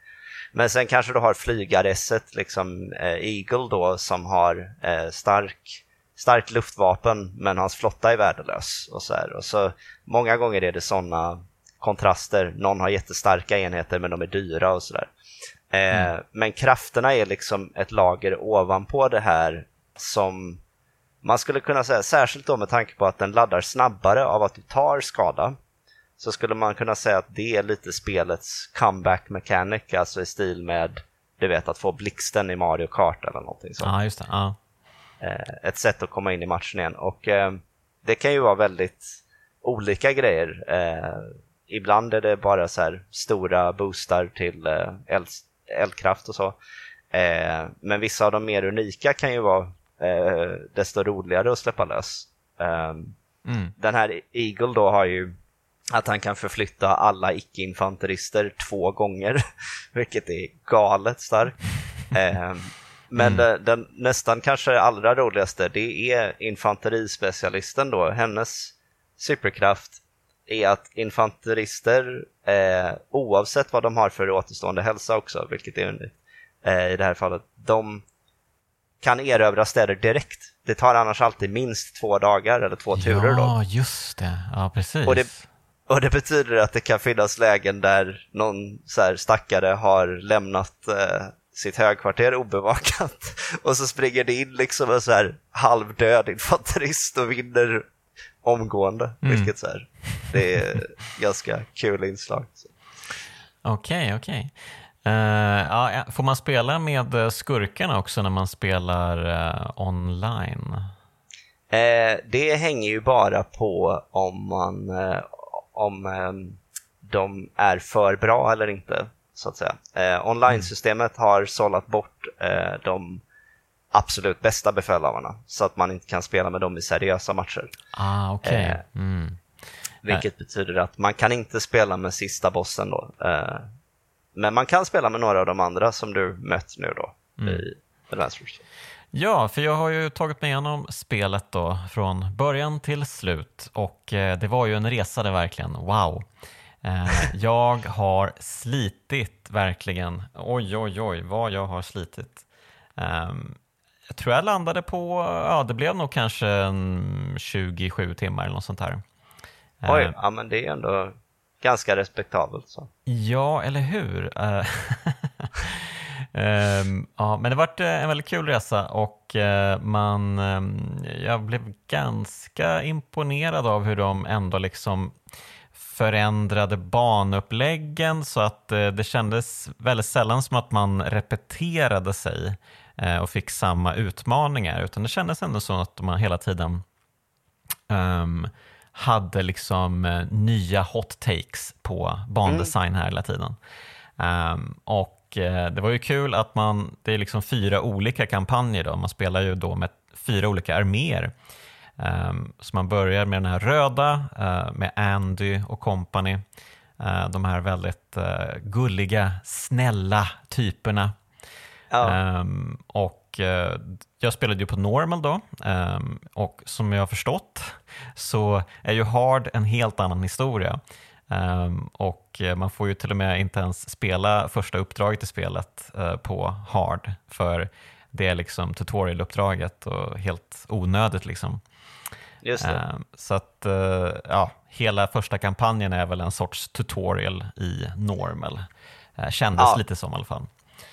Men sen kanske du har flygaresset, liksom eh, Eagle då, som har eh, stark, starkt luftvapen, men hans flotta är värdelös. Och så, här. och så Många gånger är det sådana kontraster. Någon har jättestarka enheter, men de är dyra och sådär. Eh, mm. Men krafterna är liksom ett lager ovanpå det här som man skulle kunna säga, särskilt då med tanke på att den laddar snabbare av att du tar skada, så skulle man kunna säga att det är lite spelets comeback mechanic, alltså i stil med du vet att få blixten i Mario Kart eller någonting sånt. Ja, just det. Ja. Eh, ett sätt att komma in i matchen igen och eh, det kan ju vara väldigt olika grejer. Ibland är det bara så här stora boostar till eld, eldkraft och så. Men vissa av de mer unika kan ju vara desto roligare att släppa lös. Mm. Den här Eagle då har ju att han kan förflytta alla icke-infanterister två gånger, vilket är galet starkt. Eh, men mm. den, nästan kanske allra roligaste, det är infanterispecialisten då. Hennes superkraft är att infanterister, eh, oavsett vad de har för återstående hälsa också, vilket är unikt eh, i det här fallet, de kan erövra städer direkt. Det tar annars alltid minst två dagar eller två turer. Ja, då. just det. Ja, precis. Och det, och det betyder att det kan finnas lägen där någon så stackare har lämnat eh, sitt högkvarter obevakat och så springer det in liksom en så här halvdöd infanterist och vinner omgående. Mm. Vilket så här, det är ganska kul inslag. Okej, okay, okej. Okay. Uh, eh, ja, får man spela med skurkarna också när man spelar uh, online? Uh, det hänger ju bara på om man om eh, de är för bra eller inte, så att säga. Eh, Online-systemet har sållat bort eh, de absolut bästa befälhavarna så att man inte kan spela med dem i seriösa matcher. Ah, okay. Eh, mm. Vilket betyder att man kan inte spela med sista bossen då. Eh, men man kan spela med några av de andra som du mött nu då mm. i Advanced. Ja, för jag har ju tagit mig igenom spelet då från början till slut och eh, det var ju en resa det verkligen. Wow! Eh, jag har slitit verkligen. Oj, oj, oj, vad jag har slitit. Ehm, jag tror jag landade på, ja det blev nog kanske 27 timmar eller något sånt här. Oj, ehm. ja men det är ändå ganska respektabelt. Så. Ja, eller hur? Um, ja, men det varit eh, en väldigt kul resa och uh, man, um, jag blev ganska imponerad av hur de ändå liksom förändrade banuppläggen så att uh, det kändes väldigt sällan som att man repeterade sig uh, Eh, och fick samma utmaningar utan det kändes ändå som att man hela tiden um, hade liksom eh, nya hot takes på bandesign här hela tiden. Um, och Eh, det var ju kul att man, det är liksom fyra olika kampanjer då, man spelar ju då med fyra olika arméer. Um, så man börjar med den här röda, uh, med Andy och company. Uh, de här väldigt uh, gulliga, snälla typerna. Ja. Um, och jag spelade ju på normal då um, och som jag har förstått så är ju hard en helt annan historia. Um, och man får ju till och med inte ens spela första uppdraget i spelet uh, på hard för det är liksom tutorialuppdraget och helt onödigt liksom. Just så att uh, ja, hela första kampanjen är väl en sorts tutorial i normal. Uh, kändes ja. lite som i alla fall.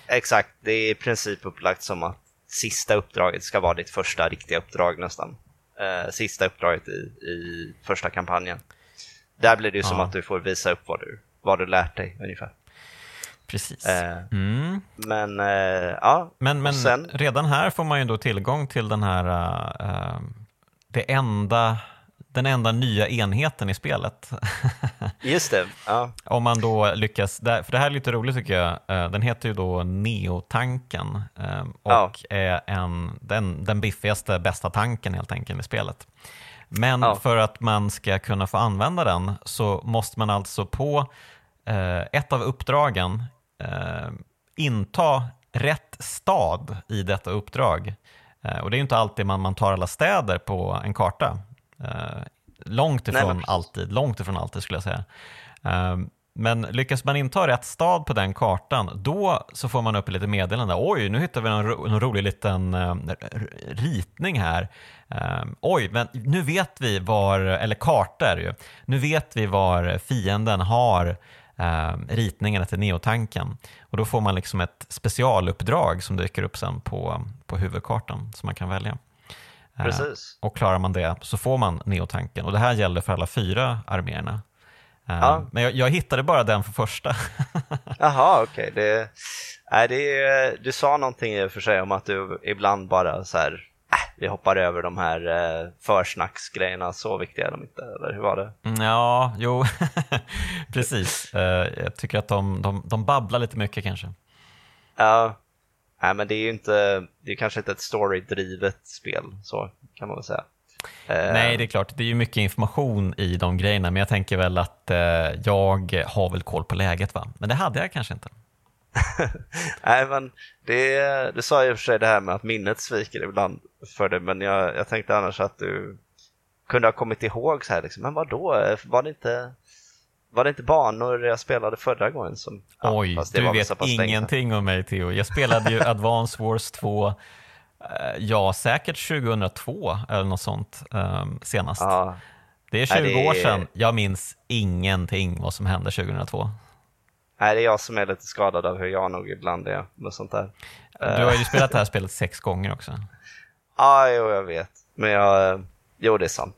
Exakt, det är i princip upplagt som att sista uppdraget ska vara ditt första riktiga uppdrag nästan. sista uppdraget i, i första kampanjen. Där blir det ju ja. som att du får visa upp vad du, vad du lärt dig ungefär. Precis. Eh, Mm. Men eh, ja, Men, men sen, redan här får man ju då tillgång till den här, eh, det enda, den enda nya enheten i spelet. just det. Ja, Om man då lyckas, för det här är lite roligt tycker jag, Eh, den heter ju då Neotanken eh, och är en, den, den biffigaste, bästa tanken helt enkelt i spelet. Men Ja. för att man ska kunna få använda den så måste man alltså på eh, ett av uppdragen eh, inta rätt stad i detta uppdrag. Och det är ju inte alltid man, man tar alla städer på en karta. Eh, långt Nej, ifrån precis. alltid, långt ifrån alltid skulle jag säga. Eh, men lyckas man inta rätt stad på den kartan, då så får man upp lite meddelande. Oj, nu hittar vi en, ro, en rolig liten eh, ritning här. Eh, oj, men nu vet vi var, eller kartor ju, nu vet vi var fienden har eh, ritningarna till neotanken. Och då får man liksom ett specialuppdrag som dyker upp sen på, på huvudkartan som man kan välja. Eh, precis. och klarar man det så får man neotanken. Och det här gäller för alla fyra arméerna. Eh, Ja. Men jag, jag hittade bara den för första. Jaha, okej. Det, nej, det, är- du sa någonting i och för sig om att du ibland bara så här, äh, vi hoppar över de här eh, försnacksgrejerna, så viktiga är de inte, eller hur var det? Mm, Ja, jo, precis. Eh, Jag tycker att de, de, de babblar lite mycket kanske. Ja, nej, men det är ju inte, det är kanske inte ett storydrivet spel, så kan man väl säga. Eh, Nej, det är klart, det är ju mycket information i de grejerna, men jag tänker väl att eh, jag har väl koll på läget va? Men det hade jag kanske inte. Nej, men det, du sa och för sig det här med att minnet sviker ibland för dig, men jag, jag tänkte annars att du kunde ha kommit ihåg så här, liksom, men vad då? Var det inte, var det inte banor jag spelade förra gången? Som, ja, Oj, det du vet ingenting om mig Theo. Jag spelade ju Advance Wars 2, eh, ja säkert 2002 eller något sånt eh, senast. Ja, Det är 20 Nej, det år sedan. Jag minns ingenting vad som hände 2002. nej, det är jag som är lite skadad av hur jag nog ibland är med sånt där. Du har ju spelat det här spelet sex gånger också. Ja, jo, jag vet. Men jag, jo, det är sant.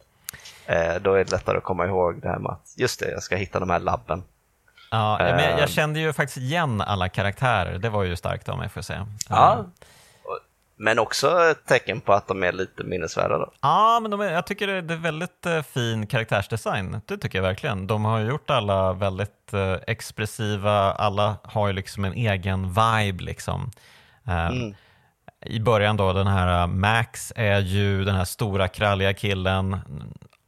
Eh, då är det lättare att komma ihåg det här med att just det, jag ska hitta de här labben. Ja, men jag, Eh. jag kände ju faktiskt igen alla karaktärer. Det var ju starkt av mig får jag säga. Ja. Eh, Men också ett tecken på att de är lite minnesvärda då. Ja, men de är, jag tycker det är väldigt eh, fin karaktärsdesign. Det tycker jag verkligen. De har gjort alla väldigt eh, expressiva, alla har ju liksom en egen vibe liksom. Eh, Mm. I början då, den här eh, Max är ju den här stora kralliga killen.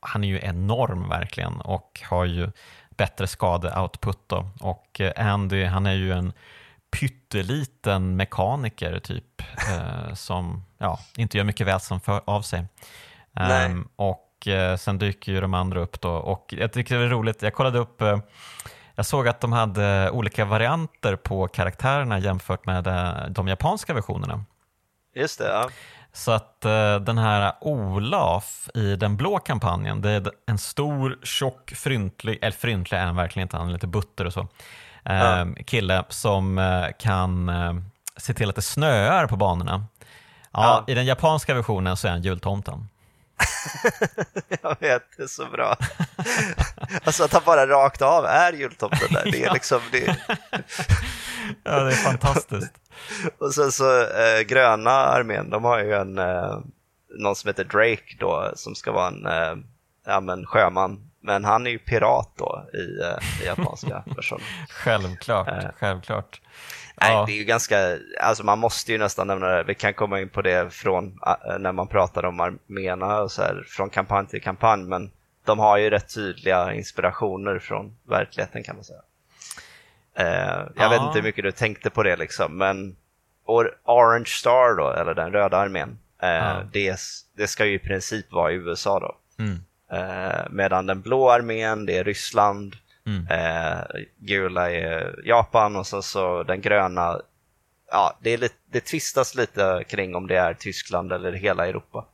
Han är ju enorm verkligen och har ju bättre skadeoutput då. Och eh, Andy, han är ju en pytteliten mekaniker typ eh, som ja, inte gör mycket väsen för, av sig. Ehm, och eh, sen dyker ju de andra upp då och jag tycker det är roligt, jag kollade upp eh, jag såg att de hade olika varianter på karaktärerna jämfört med eh, de japanska versionerna. Just det, ja. Så att eh, den här Olaf i den blå kampanjen, det är en stor, tjock, fryntlig, eller fryntlig är han verkligen inte, han är lite butter och så, eh, kille som eh, kan eh, se till att det snöar på banorna. Ja, Ja. I den japanska versionen så är han jultomten. Jag vet, det är så bra. alltså att han bara rakt av är jultomten där. Det är liksom, det, Ja, det är fantastiskt. och sen så eh, gröna armén, de har ju en, eh, någon som heter Drake då, som ska vara en eh, ja, men sjöman. Men han är ju pirat då i, eh, i japanska versionen. Självklart, Eh. självklart. Nej, Ja. det är ju ganska, alltså man måste ju nästan nämna det, vi kan komma in på det från äh, när man pratar om arméerna och så här, från kampanj till kampanj, men de har ju rätt tydliga inspirationer från verkligheten kan man säga. Eh, jag Ja. vet inte hur mycket du tänkte på det liksom, men or, Orange Star då, eller den röda armén, eh, Ja. det, det ska ju i princip vara i USA då. Mm. Eh, medan den blå armén, det är Ryssland, Mm. eh, gula är Japan och så, så den gröna, ja, det, är lite, det tvistas lite kring om det är Tyskland eller hela Europa.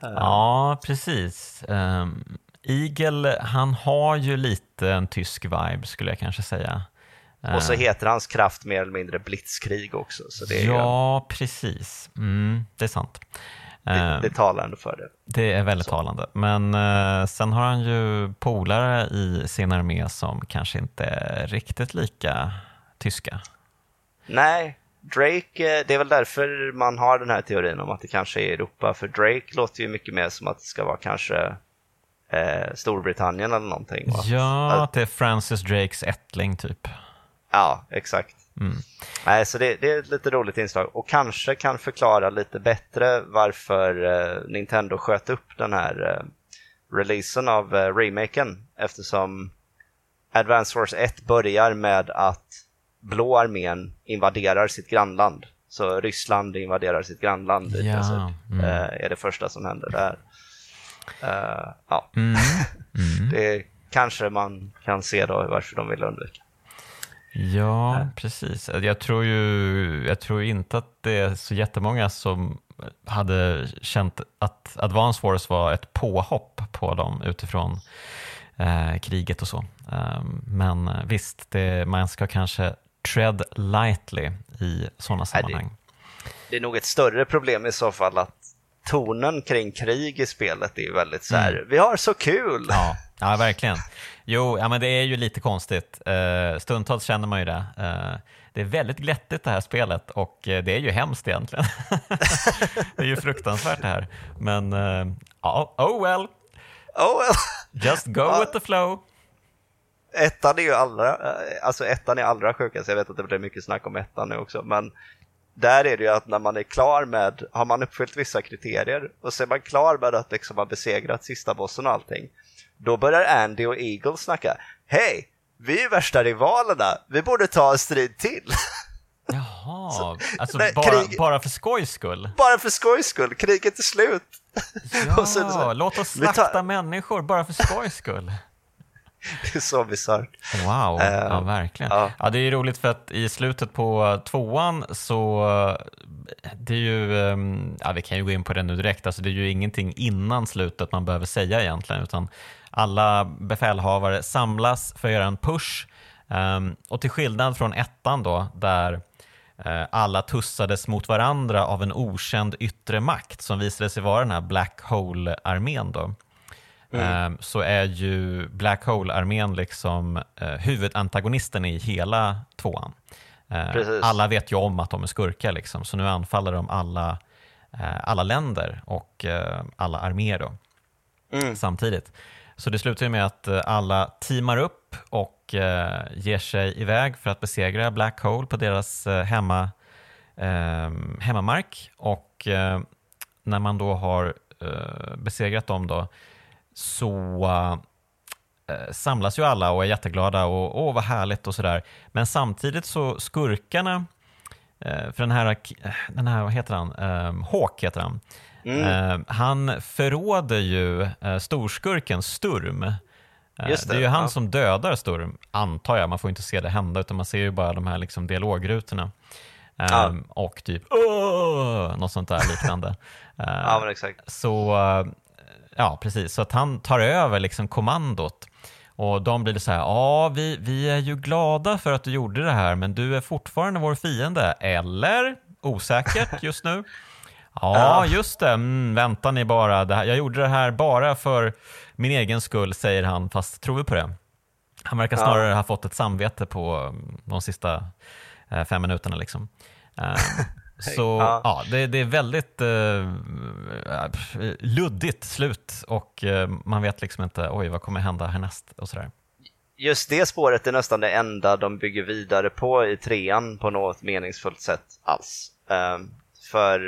Ja, precis. Um, Eagle, han har ju lite en tysk vibe skulle jag kanske säga. Och så Eh, heter hans kraft mer eller mindre blitzkrig också, så det, är ju, Ja, precis. Mm, det är sant. Det, Eh, det talar ändå för det. det är väldigt talande. Men eh, sen har han ju polare i sin armé som kanske inte är riktigt lika tyska. Nej, Drake, eh, det är väl därför man har den här teorin om att det kanske är Europa, för Drake låter ju mycket mer som att det ska vara kanske eh, Storbritannien eller någonting. Va? Ja, det är Francis Drakes ättling typ. Ja, exakt. Mm. Nej, så det, det, är ett lite roligt inslag och kanske kan förklara lite bättre varför eh, Nintendo sköt upp den här eh, releasen av eh, remaken eftersom Advance Wars 1 börjar med att blå armén invaderar sitt grannland. Så Ryssland invaderar sitt grannland i ja. princip. Mm. Eh, är det första som händer där. Uh, ja. Mm. Mm. det kanske man kan se då varför de vill undvika. Ja, precis. Jag tror ju jag tror inte att det är så jättemånga som hade känt att Advance Wars var ett påhopp på dem utifrån eh, kriget och så. Um, men visst, det, man ska kanske tread lightly i sådana sammanhang. Det, det, är nog ett större problem i så fall att tonen kring krig i spelet är väldigt så här, mm. vi har så kul! Ja, ja verkligen. Jo, ja, men det är ju lite konstigt. Uh, stundtals känner man ju det. Uh, det är väldigt glättigt det här spelet och uh, det är ju hemskt egentligen. det är ju fruktansvärt det här. Men, ja, oh well. Oh well. Just go with the flow. Ettan är ju allra, alltså ettan är allra sjukast. Jag vet att det blir mycket snack om ettan nu också, men där är det ju att när man är klar med, har man uppfyllt vissa kriterier och så är man klar med att liksom ha besegrat sista bossen och allting, då börjar Andy och Eagle snacka. Hej, vi är värsta rivalerna, vi borde ta en strid till. Jaha, så, alltså nej, bara, krig, bara för skojs skull? Bara för skojs skull, kriget är slut. Ja, så, låt oss slakta tar... människor bara för skojs skull. det är så bisarrt. Wow, uh, ja verkligen. Uh. Ja, det är roligt för att i slutet på tvåan så det är ju, ehm, ja vi kan ju gå in på det nu direkt, alltså det är ju ingenting innan slutet man behöver säga egentligen utan alla befälhavare samlas för att göra en push um, och till skillnad från ettan då där uh, alla tussades mot varandra av en okänd yttre makt som visade sig vara den här Black Hole-armén då mm. Ehm, så är ju Black Hole-armén liksom eh, huvudantagonisten i hela tvåan. Ehm, Precis. Alla vet ju om att de är skurkar, liksom, så nu anfaller de alla, eh, alla länder och eh, alla arméer mm. samtidigt. Så det slutar med att alla teamar upp och ger sig iväg för att besegra Black Hole på deras hemma, ehm, hemmamark. Och när man då har besegrat dem då, så äh, samlas ju alla och är jätteglada och åh vad härligt och sådär. Men samtidigt så skurkarna, äh, för den här, den här, vad heter han, äh, Hawk heter han. Mm. han förråder ju storskurken Sturm. Det. det. är ju han ja. som dödar Sturm, antar jag. Man får inte se det hända, utan man ser ju bara de här liksom dialogrutorna. Ja. Um, och typ Åh! något sånt där liknande. ja, men exakt. Så Ja, precis. Så att han tar över liksom kommandot. Och de blir så här, ja, vi, vi är ju glada för att du gjorde det här, men du är fortfarande vår fiende, eller? Osäkert just nu. Ja, just det. Mm, vänta ni bara. Det här, jag gjorde det här bara för min egen skull, säger han, fast tror vi på det? Han verkar snarare ja. ha fått ett samvete på de sista eh, fem minuterna. Liksom. Så ja. ja det, det, är väldigt uh, luddigt slut och uh, man vet liksom inte oj vad kommer hända härnäst och sådär. Just det spåret är nästan det enda de bygger vidare på i trean på något meningsfullt sätt alls. Uh, för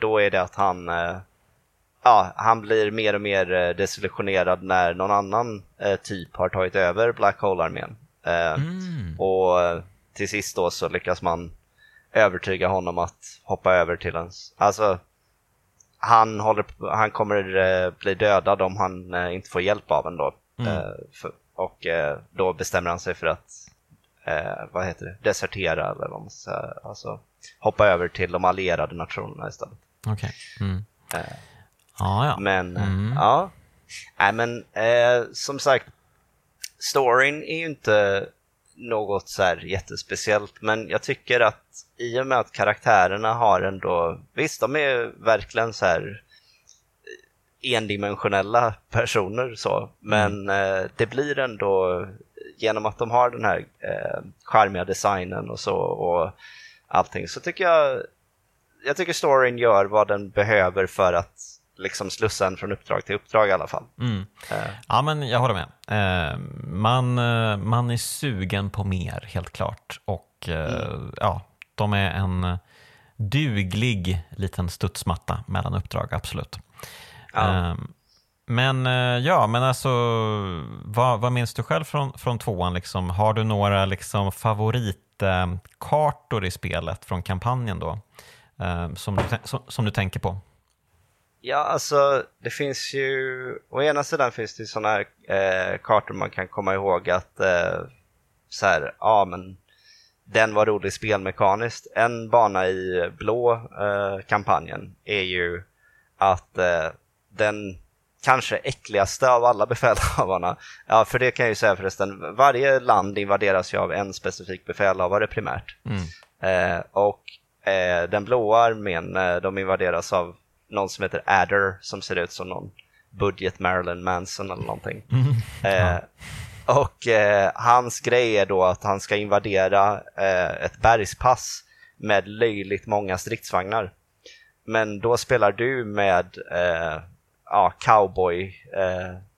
då är det att han, ja, han blir mer och mer desillusionerad när någon annan typ har tagit över Black Hole-armén. Mm. Och till sist då så lyckas man övertyga honom att hoppa över till ens... Alltså, han, håller, han kommer eh, bli dödad om han eh, inte får hjälp av en då. Mm. Eh, och då bestämmer han sig för att, vad heter det, desertera eller vad man ska säga. Alltså hoppa över till de allierade nationerna istället. Okej. Okay. Mm. Ah, ja. Men, mm. ja. Nej men, som sagt, storyn är ju inte något så här jättespeciellt, men jag tycker att i och med att karaktärerna har ändå, visst de är verkligen så här endimensionella personer så, men mm. eh, det blir ändå genom att de har den här eh, charmiga designen och så och allting så tycker jag jag tycker storyn gör vad den behöver för att liksom slussa en från uppdrag till uppdrag i alla fall. Mm. Uh. Ja, men jag håller med. Uh, man, uh, man är sugen på mer, helt klart. Och mm. ja, de är en duglig liten studsmatta mellan uppdrag, absolut. Ja. Men ja, men alltså vad, vad minns du själv från, från tvåan? Liksom? Har du några liksom, favoritkartor i spelet från kampanjen då? Som du, som, som du tänker på? Ja, alltså det finns ju, å ena sidan finns det sådana här eh, kartor man kan komma ihåg att eh, så här, ja men den var rolig spelmekaniskt. En bana i blå eh, kampanjen är ju att eh, den kanske äckligaste av alla befälhavarna, ja för det kan jag ju säga förresten, varje land invaderas ju av en specifik befälhavare primärt. Mm. Eh, och eh, den blåa armén, eh, de invaderas av någon som heter Adder som ser ut som någon budget Marilyn Manson eller någonting. Mm. Eh, och eh, hans grej är då att han ska invadera eh, ett bergspass med löjligt många stridsvagnar. Men då spelar du med eh, ja, cowboy eh,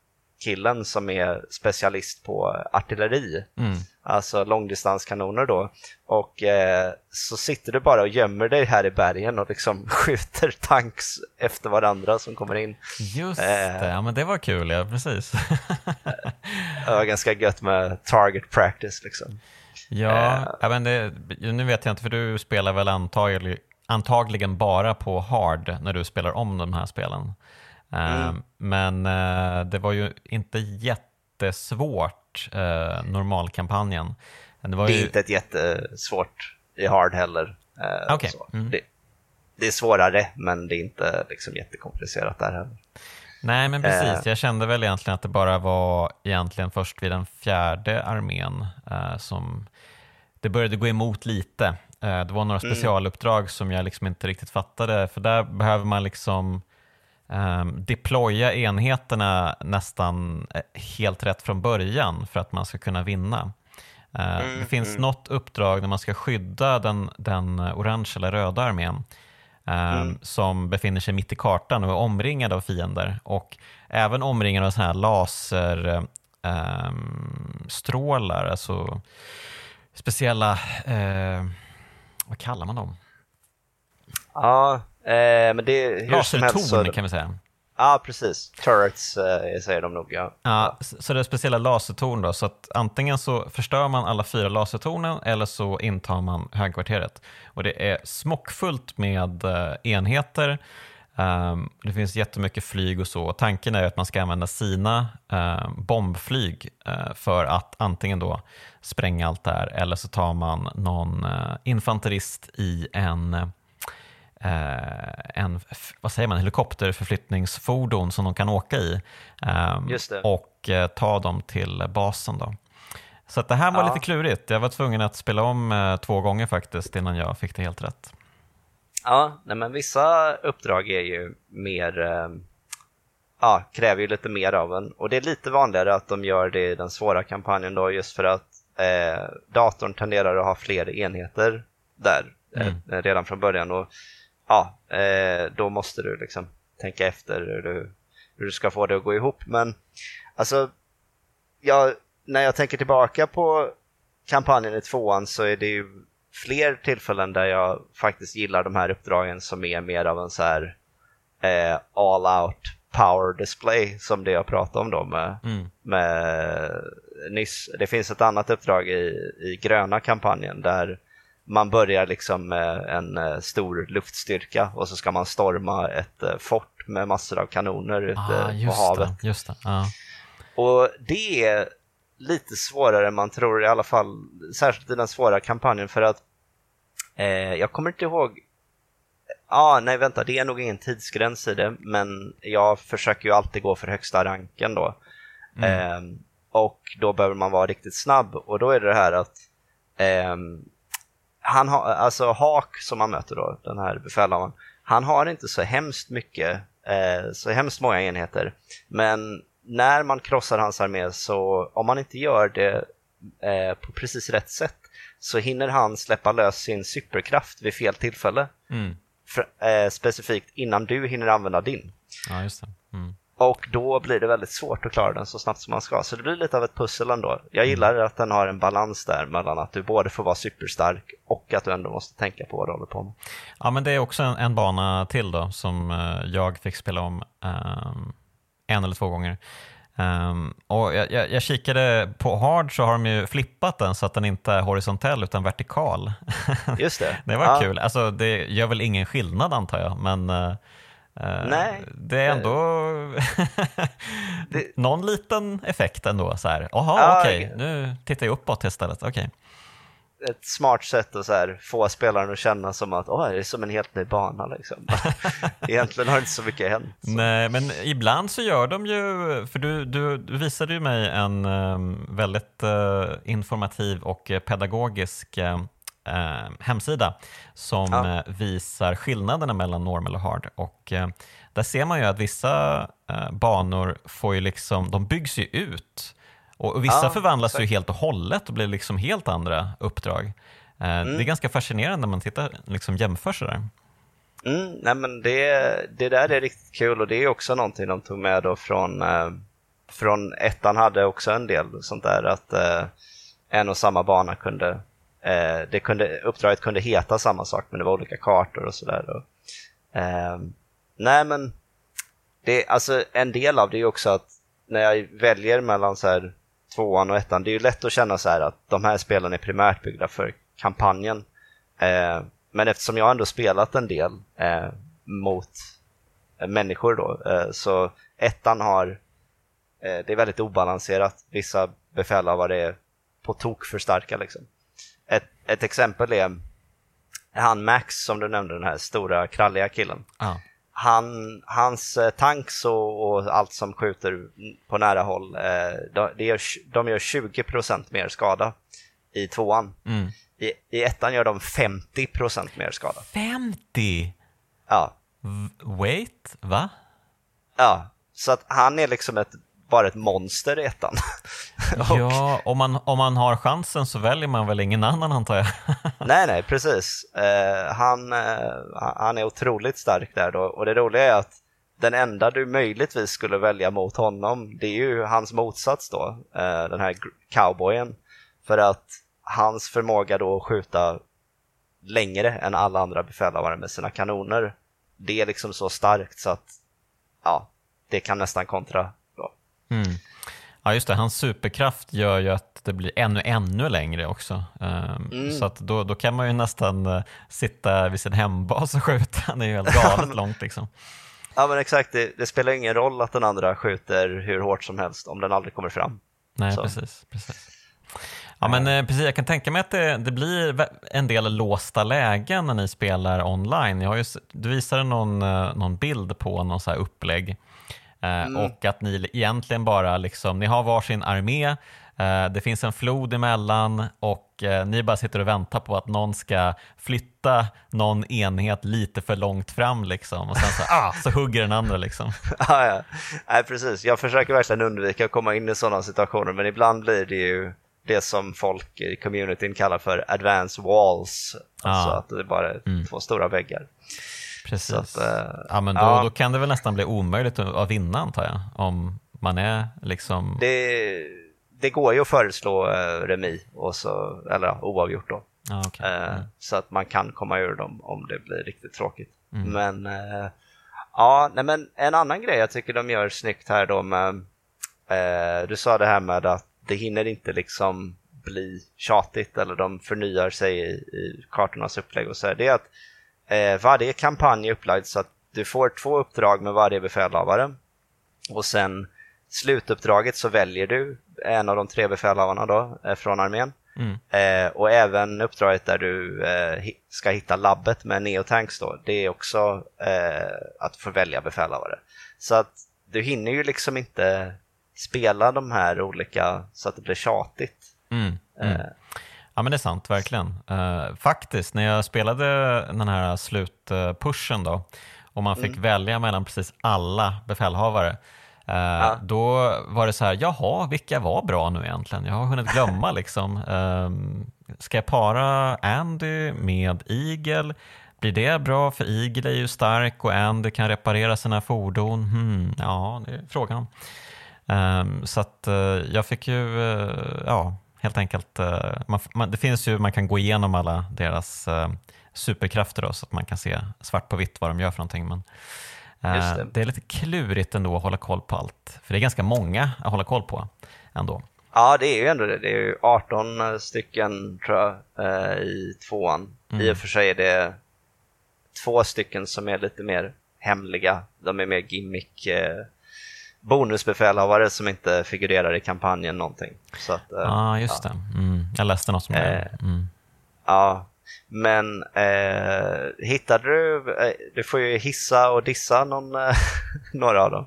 killen som är specialist på artilleri, mm. alltså långdistanskanoner då. Och eh, så sitter du bara och gömmer dig här i bergen och liksom skjuter tanks efter varandra som kommer in. Just eh, det, ja men det var kul, ja precis. det var ganska gött med target practice liksom. Ja, eh, men det, nu vet jag inte för du spelar väl antagligen, antagligen bara på hard när du spelar om de här spelen. Mm. Eh, men eh, det var ju inte jättesvårt, eh, normalkampanjen. Det, var det är ju... inte ett jättesvårt i Hard heller. Okay. Mm. Det, det, är svårare, men det är inte liksom jättekomplicerat där heller. Nej, men precis. Jag kände väl egentligen att det bara var egentligen först vid den fjärde armén eh, som det började gå emot lite. Eh, det var några mm. specialuppdrag som jag liksom inte riktigt fattade, för där behöver man liksom um, deploya enheterna nästan eh, helt rätt från början för att man ska kunna vinna. Uh, mm, det finns mm. något uppdrag när man ska skydda den, den orange eller röda armén um, mm. som befinner sig mitt i kartan och är omringad av fiender och även omringad av såna här laserstrålar, um, alltså speciella, uh, vad kallar man dem? Ja, Eh, men det Lasertorn kan vi säga. Ja, precis. Turrets eh, säger de nog, ja. ja. Så det är speciella lasertorn då, så att antingen så förstör man alla fyra lasertornen eller så intar man högkvarteret. Och det är smockfullt med eh, enheter. Um, det finns jättemycket flyg och så. Tanken är att man ska använda sina uh, bombflyg uh, för att antingen då spränga allt där eller så tar man någon uh, infanterist i en en vad säger man, helikopterförflyttningsfordon som de kan åka i ehm, och eh, ta dem till basen. Då. Så det här var ja. lite klurigt. Jag var tvungen att spela om eh, två gånger faktiskt innan jag fick det helt rätt. Ja, nej, men vissa uppdrag är ju mer, ja, kräver ju lite mer av en och det är lite vanligare att de gör det i den svåra kampanjen då just för att eh, datorn tenderar att ha fler enheter där mm. eh, redan från början. Och ja, eh, då måste du liksom tänka efter hur du, hur du ska få det att gå ihop. Men alltså, jag, när jag tänker tillbaka på kampanjen i tvåan så är det ju fler tillfällen där jag faktiskt gillar de här uppdragen som är mer av en så här eh, all out power display som det jag pratade om då med, mm. med nyss. Det finns ett annat uppdrag i, i gröna kampanjen där man börjar liksom med en eh, stor luftstyrka och så ska man storma ett eh, fort med massor av kanoner ute ah, på havet. Det, just det. Ah. Och det är lite svårare än man tror i alla fall, särskilt i den svåra kampanjen för att eh, jag kommer inte ihåg Ja, ah, nej vänta, det är nog ingen tidsgräns i det, men jag försöker ju alltid gå för högsta ranken då. Mm. Eh, och då behöver man vara riktigt snabb och då är det det här att eh, han har, alltså Hak som man möter då, den här befälhavaren, han har inte så hemskt mycket, eh, så hemskt många enheter. Men när man krossar hans armé så, om man inte gör det eh, på precis rätt sätt så hinner han släppa lös sin superkraft vid fel tillfälle. Mm. För, eh, specifikt innan du hinner använda din. Ja, just det. Mm. Och då blir det väldigt svårt att klara den så snabbt som man ska. Så det blir lite av ett pussel ändå. Jag gillar att den har en balans där mellan att du både får vara superstark och att du ändå måste tänka på vad du håller på med. Ja, men det är också en, en bana till då som eh, jag fick spela om um, en eller två gånger. Um, och jag, jag, jag, kikade på hard så har de ju flippat den så att den inte är horisontell utan vertikal. Just det. det var ja. kul. Alltså, det gör väl ingen skillnad antar jag, men uh, Nej. Det är ändå det... någon liten effekt ändå. Så här, ja, okej, okay. nu tittar jag uppåt istället. Okay. Ett smart sätt att så här, få spelaren att känna som att oh, det är som en helt ny bana. Liksom. Egentligen har inte så mycket hänt. Så. Nej, men ibland så gör de ju, för du, du, du visade ju mig en um, väldigt uh, informativ och pedagogisk eh, hemsida som ja. Eh, visar skillnaderna mellan normal och hard. Och, eh, där ser man ju att vissa eh, banor får ju liksom, de byggs ju ut och vissa ja, förvandlas exakt. ju helt och hållet och blir liksom helt andra uppdrag. Eh, mm. Det är ganska fascinerande när man tittar, liksom jämför sådär. Mm, nej men det, det där är riktigt kul och det är också någonting de tog med då från, eh, från ettan hade också en del sånt där att eh, en och samma bana kunde Eh, det kunde, uppdraget kunde heta samma sak men det var olika kartor och sådär. Eh, nej men, det, alltså, en del av det är också att när jag väljer mellan så här, tvåan och ettan, det är ju lätt att känna så här att de här spelen är primärt byggda för kampanjen. Eh, men eftersom jag ändå spelat en del eh, mot människor då, eh, så ettan har, eh, det är väldigt obalanserat. Vissa befälhavare är på tok för starka liksom. Ett, ett exempel är han Max som du nämnde, den här stora kralliga killen. Ah. Han, hans eh, tanks och, och, allt som skjuter på nära håll, eh, de, gör, de gör 20% mer skada i tvåan. Mm. I, I ettan gör de 50% mer skada. 50? Ja. Wait, va? Ja, så att han är liksom ett bara ett monster i ettan. och... Ja, om man, om man har chansen så väljer man väl ingen annan antar jag. nej, nej, precis. Uh, han, uh, han är otroligt stark där då och det roliga är att den enda du möjligtvis skulle välja mot honom, det är ju hans motsats då, uh, den här cowboyen. För att hans förmåga då att skjuta längre än alla andra befälhavare med sina kanoner, det är liksom så starkt så att ja, det kan nästan kontra Mm. Ja, just det. Hans superkraft gör ju att det blir ännu, ännu längre också. Um, mm. Så att då, då kan man ju nästan uh, sitta vid sin hembas och skjuta. Han är ju helt galet långt liksom. Ja men exakt, det, det, spelar ingen roll att den andra skjuter hur hårt som helst om den aldrig kommer fram. Nej, så. precis. precis. Ja, men eh, precis, jag kan tänka mig att det, det, blir en del låsta lägen när ni spelar online. Jag har ju, du visade någon, eh, någon bild på någon så här upplägg Eh, mm. Och att ni egentligen bara liksom, ni har varsin armé, eh, det finns en flod emellan och eh, ni bara sitter och väntar på att någon ska flytta någon enhet lite för långt fram liksom och sen så, ah, så hugger den andra liksom. ja, ja. Nej, precis. Jag försöker verkligen undvika att komma in i sådana situationer men ibland blir det ju det som folk i communityn kallar för advanced walls. Alltså ah. att det bara är mm. två stora väggar. Precis. Att, äh, ja, men då, ja. då kan det väl nästan bli omöjligt att vinna antar jag. Om man är liksom... Det, det går ju att föreslå äh, remi, och så, eller ja, oavgjort då. Ah, okay. äh, mm. Så att man kan komma ur dem om det blir riktigt tråkigt. Mm. Men äh, ja, nej, men en annan grej jag tycker de gör snyggt här då med, du sa det här med att det hinner inte liksom bli tjatigt eller de förnyar sig i, i kartornas upplägg och så här. Det är att Eh, varje kampanj är upplagd så att du får två uppdrag med varje befälhavare. Och sen slutuppdraget så väljer du en av de tre befälhavarna då, eh, från armén. Mm. Eh, och även uppdraget där du eh, ska hitta labbet med neotanks då, det är också eh, att få välja befälhavare. Så att du hinner ju liksom inte spela de här olika så att det blir tjatigt. Mm. Mm. Eh, Ja men det är sant, verkligen. Uh, faktiskt, när jag spelade den här slutpushen då och man fick mm. välja mellan precis alla befälhavare. Ja. Då var det så här, jaha, vilka var bra nu egentligen? Jag har hunnit glömma liksom. Um, ska jag para Andy med Eagle? Blir det bra? För Eagle är ju stark och Andy kan reparera sina fordon. Hmm, ja, det är frågan. Um, så att uh, jag fick ju, uh, ja, helt enkelt, uh, man, man, det finns ju, man kan gå igenom alla deras superkrafter då, så att man kan se svart på vitt vad de gör för någonting. Men, det. det. är lite klurigt ändå att hålla koll på allt, för det är ganska många att hålla koll på ändå. Ja, det är ju ändå det. Det är ju 18 stycken tror jag i tvåan. Mm. I och för sig är det två stycken som är lite mer hemliga. De är mer gimmick eh, bonusbefälhavare som inte figurerar i kampanjen någonting. Ja, eh, ah, just ja. det. Mm. Jag läste något om det. Eh, mm. Ja, men eh, hittade du, eh, du får ju hissa och dissa någon, eh, några av dem.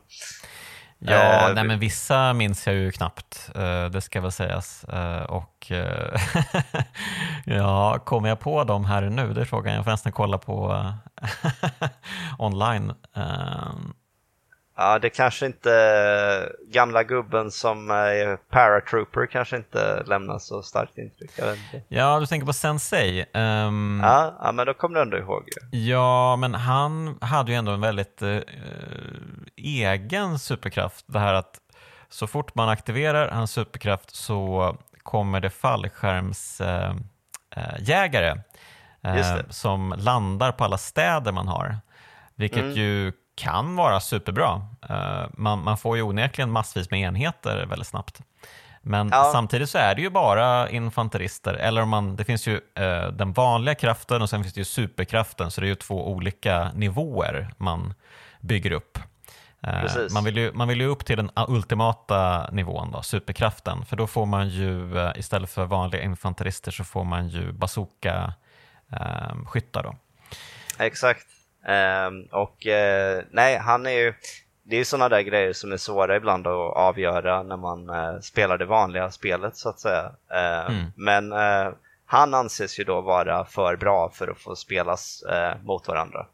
Ja, nej, men vissa minns jag ju knappt, det ska väl sägas. Och ja, kommer jag på dem här nu? Det är frågan. Jag får nästan kolla på online. Ja, det kanske inte, gamla gubben som är paratrooper kanske inte lämnar så starkt intryck. Ja, du tänker på Sensei. Um, ja, ja, men då kommer du ändå ihåg ju. Ja, men han hade ju ändå en väldigt uh, egen superkraft. Det här att så fort man aktiverar hans superkraft så kommer det fallskärmsjägare uh, uh, som landar på alla städer man har. Vilket mm. ju kan vara superbra. Uh, man, man, får ju onekligen massvis med enheter väldigt snabbt. Men ja. samtidigt så är det ju bara infanterister, eller om man, det finns ju uh, den vanliga kraften och sen finns det ju superkraften, så det är ju två olika nivåer man bygger upp. Uh, man, vill ju, man vill ju upp till den ultimata nivån, då, superkraften, för då får man ju istället för vanliga infanterister så får man ju bazooka-skyttar. Exakt. Um, och uh, nej, han är ju, det är ju sådana där grejer som är svåra ibland att avgöra när man uh, spelar det vanliga spelet så att säga. Uh, mm. Men uh, han anses ju då vara för bra för att få spelas mot varandra.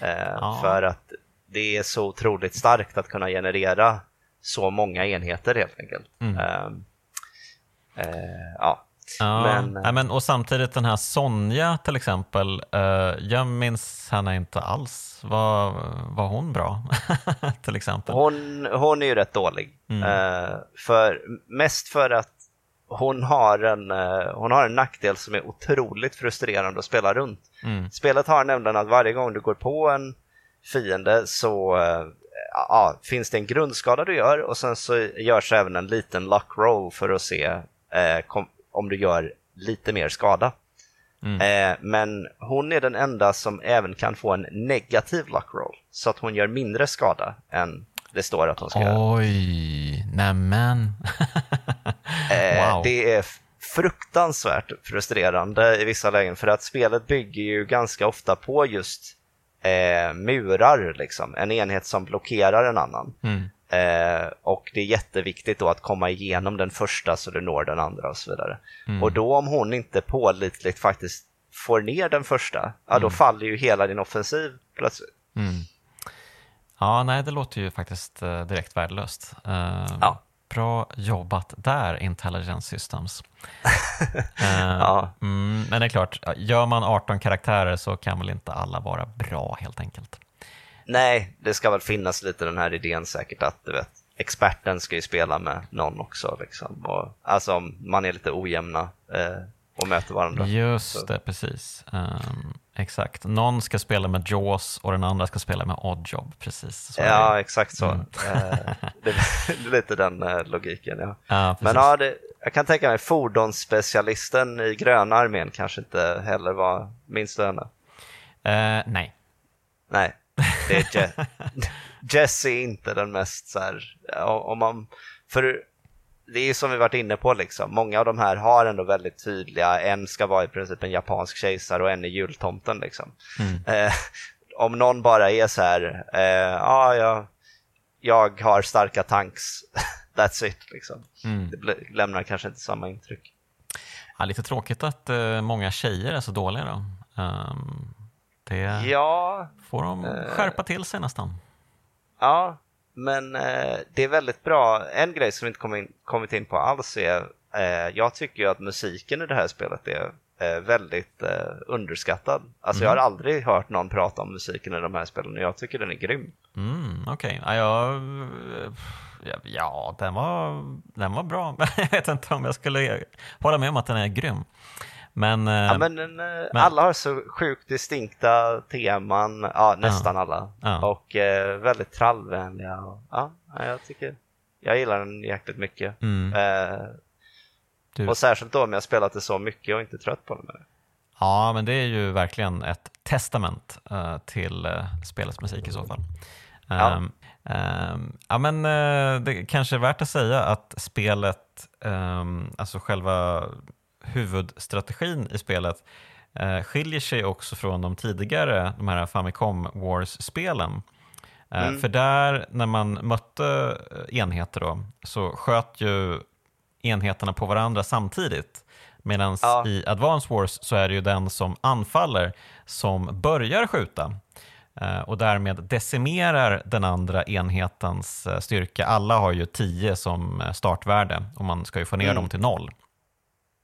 Ja. För att det är så otroligt starkt att kunna generera så många enheter helt enkelt. Mm. Ehm, ja, Ja, men, ja, men, och samtidigt den här Sonja till exempel, uh, jag minns henne inte alls. Var, var hon bra? till exempel? Hon, hon är ju rätt dålig. Mm. Uh, för, mest för att hon har, en, uh, hon har en nackdel som är otroligt frustrerande att spela runt. Mm. Spelet har nämligen att varje gång du går på en fiende så ja, finns det en grundskada du gör och sen så görs även en liten luck roll för att se kom, om du gör lite mer skada. Mm. Eh, men hon är den enda som även kan få en negativ luck roll, så att hon gör mindre skada än det står att hon ska göra. Oj, nämen. eh, wow. Det är fruktansvärt frustrerande i vissa lägen, för att spelet bygger ju ganska ofta på just eh, murar, liksom. en enhet som blockerar en annan. Mm. Eh, och det är jätteviktigt då att komma igenom den första så du når den andra och så vidare. Mm. Och då om hon inte pålitligt faktiskt får ner den första, ja då mm. faller ju hela din offensiv plötsligt. Mm. Ja, nej det låter ju faktiskt uh, direkt värdelöst. Uh, ja. Bra jobbat där, Intelligence Systems. uh, ja. mm, men det är klart, gör man 18 karaktärer så kan väl inte alla vara bra helt enkelt. Nej, det ska väl finnas lite den här idén säkert att du vet, experten ska ju spela med någon också. Liksom. Och, alltså om man är lite ojämna eh, och möter varandra. Just så. det, precis. Um, exakt. Någon ska spela med Jaws och den andra ska spela med Oddjob. Precis. Ja, exakt så. Mm. Eh, det, är lite den eh, logiken. Ja. ja Men ja, det, jag kan tänka mig fordonsspecialisten i gröna armén kanske inte heller var, minns du henne? Uh, nej. Nej, det är Je Jesse är inte den mest så här, om man, för det är ju som vi varit inne på liksom, många av de här har ändå väldigt tydliga, en ska vara i princip en japansk kejsare och en är jultomten liksom. Mm. Eh, om någon bara är så här, eh, ja, jag, jag har starka tanks, that's it liksom. Mm. Det lämnar kanske inte samma intryck. Ja, lite tråkigt att eh, många tjejer är så dåliga då. Um, det ja, får de skärpa till sig nästan. Ja, men eh, det är väldigt bra. En grej som vi inte kom in, kommit in på alls är, eh, jag tycker att musiken i det här spelet är eh, väldigt eh, underskattad. Alltså mm. jag har aldrig hört någon prata om musiken i de här spelen och jag tycker den är grym. Mm, Okej, okay. ja, ja, ja, den, var, den var bra. jag vet inte om jag skulle hålla med om att den är grym. Men, eh, ja, men, men, alla har så sjukt distinkta teman, ja, nästan ja, alla. Ja. Och eh, väldigt trallvänliga. Och, ja, jag tycker jag gillar den jäkligt mycket. Mm. Eh, och särskilt då om jag spelat det så mycket och inte trött på det. Ja, men det är ju verkligen ett testament uh, till uh, spelets musik i så fall. Ja. Um, um, ja, men uh, det kanske är värt att säga att spelet, um, alltså själva huvudstrategin i spelet eh, skiljer sig också från de tidigare, de här Famicom Wars-spelen. Eh, mm. För där, när man mötte enheter då, så sköt ju enheterna på varandra samtidigt. Medan ja. i Advance Wars så är det ju den som anfaller som börjar skjuta eh, och därmed decimerar den andra enhetens eh, styrka. Alla har ju 10 som startvärde och man ska ju få ner mm. dem till noll.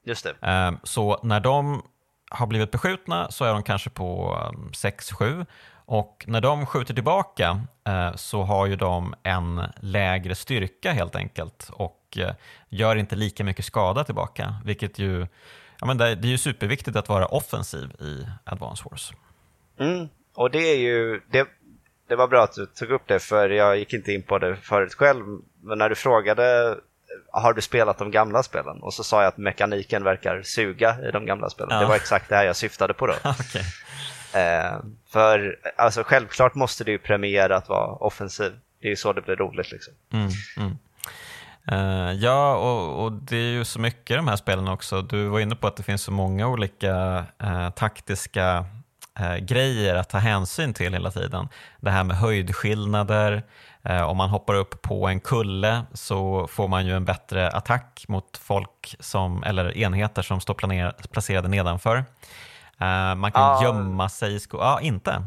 Just det. Ehm, så när de har blivit beskjutna så är de kanske på 6-7 ehm, och när de skjuter tillbaka eh, så har ju de en lägre styrka helt enkelt och eh, gör inte lika mycket skada tillbaka, vilket ju ja, men det, är ju superviktigt att vara offensiv i Advance Wars. Mm, och det är ju, det, det var bra att du tog upp det för jag gick inte in på det förut själv, men när du frågade har du spelat de gamla spelen? Och så sa jag att mekaniken verkar suga i de gamla spelen. Ja. Det var exakt det här jag syftade på då. okay. eh, för alltså, självklart måste du ju premiera att vara offensiv. Det är ju så det blir roligt. Liksom. Mm, mm. Uh, ja, och, och, det är ju så mycket i de här spelen också. Du var inne på att det finns så många olika uh, taktiska uh, grejer att ta hänsyn till hela tiden. Det här med höjdskillnader, om man hoppar upp på en kulle så får man ju en bättre attack mot folk som, eller enheter som står planer, placerade nedanför. Eh, man kan ja. gömma sig i skogen. Ja, inte?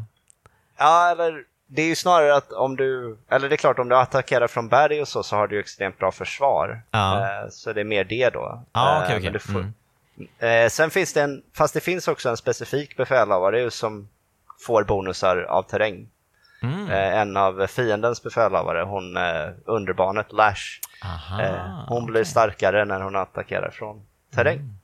Ja, eller det är ju snarare att om du, eller det är klart om du attackerar från berg och så, så har du ju extremt bra försvar. Ja. Eh, så det är mer det då. Ja, okay, okay. Får, mm. Sen finns det en, fast det finns också en specifik befälhavare som får bonusar av terräng. Mm. Eh, en av fiendens befälhavare, hon eh, underbarnet Lash. Aha, eh, hon okay. blir starkare när hon attackerar från terräng. Mm.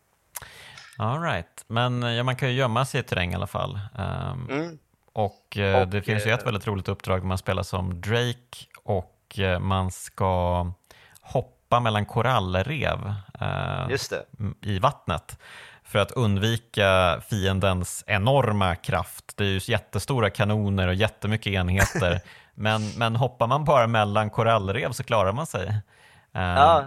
All right. Men ja, man kan ju gömma sig i terräng i alla fall. Um, mm. och, och, det finns ju ett väldigt roligt uppdrag där man spelar som Drake och man ska hoppa mellan korallrev eh, i vattnet för att undvika fiendens enorma kraft. Det är ju jättestora kanoner och jättemycket enheter. men, men hoppar man bara mellan korallrev så klarar man sig. Uh, ja,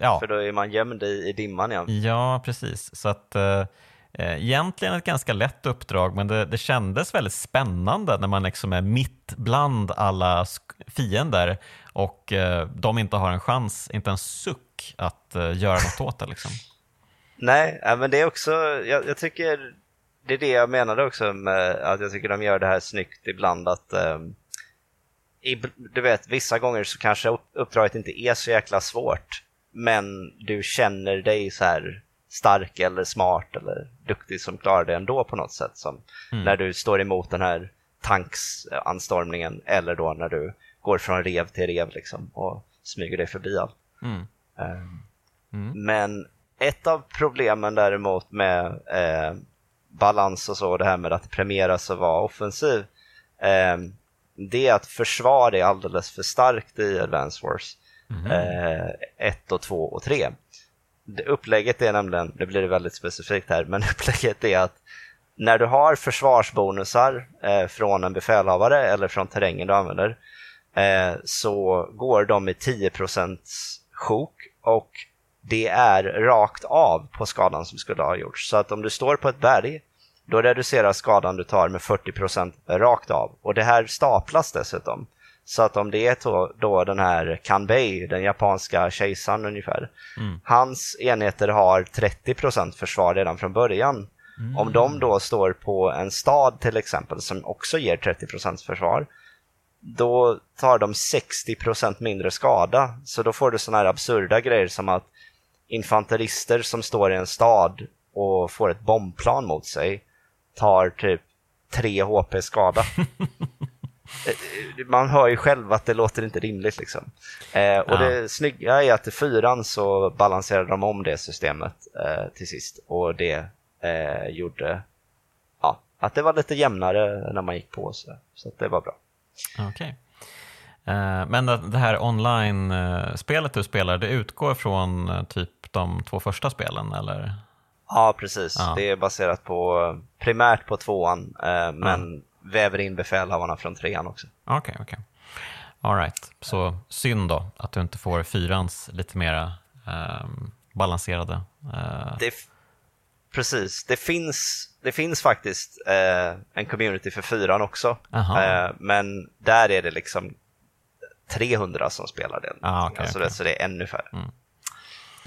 ja, för då är man gömd i, i dimman. Ja, ja precis. Så att, uh, egentligen ett ganska lätt uppdrag, men det, det kändes väldigt spännande när man liksom är mitt bland alla fiender och uh, de inte har en chans, inte en suck att uh, göra något åt det. Liksom. Nej, men det är också, jag, jag, tycker, det är det jag menade också med att jag tycker de gör det här snyggt ibland att um, i, du vet, vissa gånger så kanske uppdraget inte är så jäkla svårt, men du känner dig så här stark eller smart eller duktig som klarar det ändå på något sätt. Som mm. när du står emot den här tanksanstormningen eller då när du går från rev till rev liksom och smyger dig förbi allt. Mm. Um, mm. Men ett av problemen däremot med eh, balans och så, det här med att premieras och vara offensiv, eh, det är att försvar är alldeles för starkt i Advance Wars mm. eh, 1 och 2 och 3. Det, upplägget är nämligen, nu blir det väldigt specifikt här, men upplägget är att när du har försvarsbonusar eh, från en befälhavare eller från terrängen du använder eh, så går de i 10% sjok och det är rakt av på skadan som skulle ha gjorts. Så att om du står på ett berg, då reduceras skadan du tar med 40% rakt av. Och det här staplas dessutom. Så att om det är då, då den här Kanbei, den japanska kejsaren ungefär, mm. hans enheter har 30% försvar redan från början. Mm. Om de då står på en stad till exempel som också ger 30% försvar, då tar de 60% mindre skada. Så då får du sådana här absurda grejer som att infanterister som står i en stad och får ett bombplan mot sig tar typ 3 HP skada. Man hör ju själv att det låter inte rimligt liksom. Eh, och ja. det snygga är att i fyran så balanserade de om det systemet eh, till sist och det eh, gjorde ja, att det var lite jämnare när man gick på så, så det var bra. Okej. Eh, men det här online-spelet du spelar, det utgår från eh, typ de två första spelen eller? Ja, precis. Ja. Det är baserat på primärt på tvåan, eh, men ja. väver in befälhavarna från trean också. Okej, okay, okej. Okay. Alright, så synd då att du inte får fyrans lite mera eh, balanserade. Eh. Det, precis, det finns, det finns faktiskt eh, en community för fyran också, men där är det liksom 300 som spelar den. Ah, okay, alltså okay. Så det är ännu färre. Mm.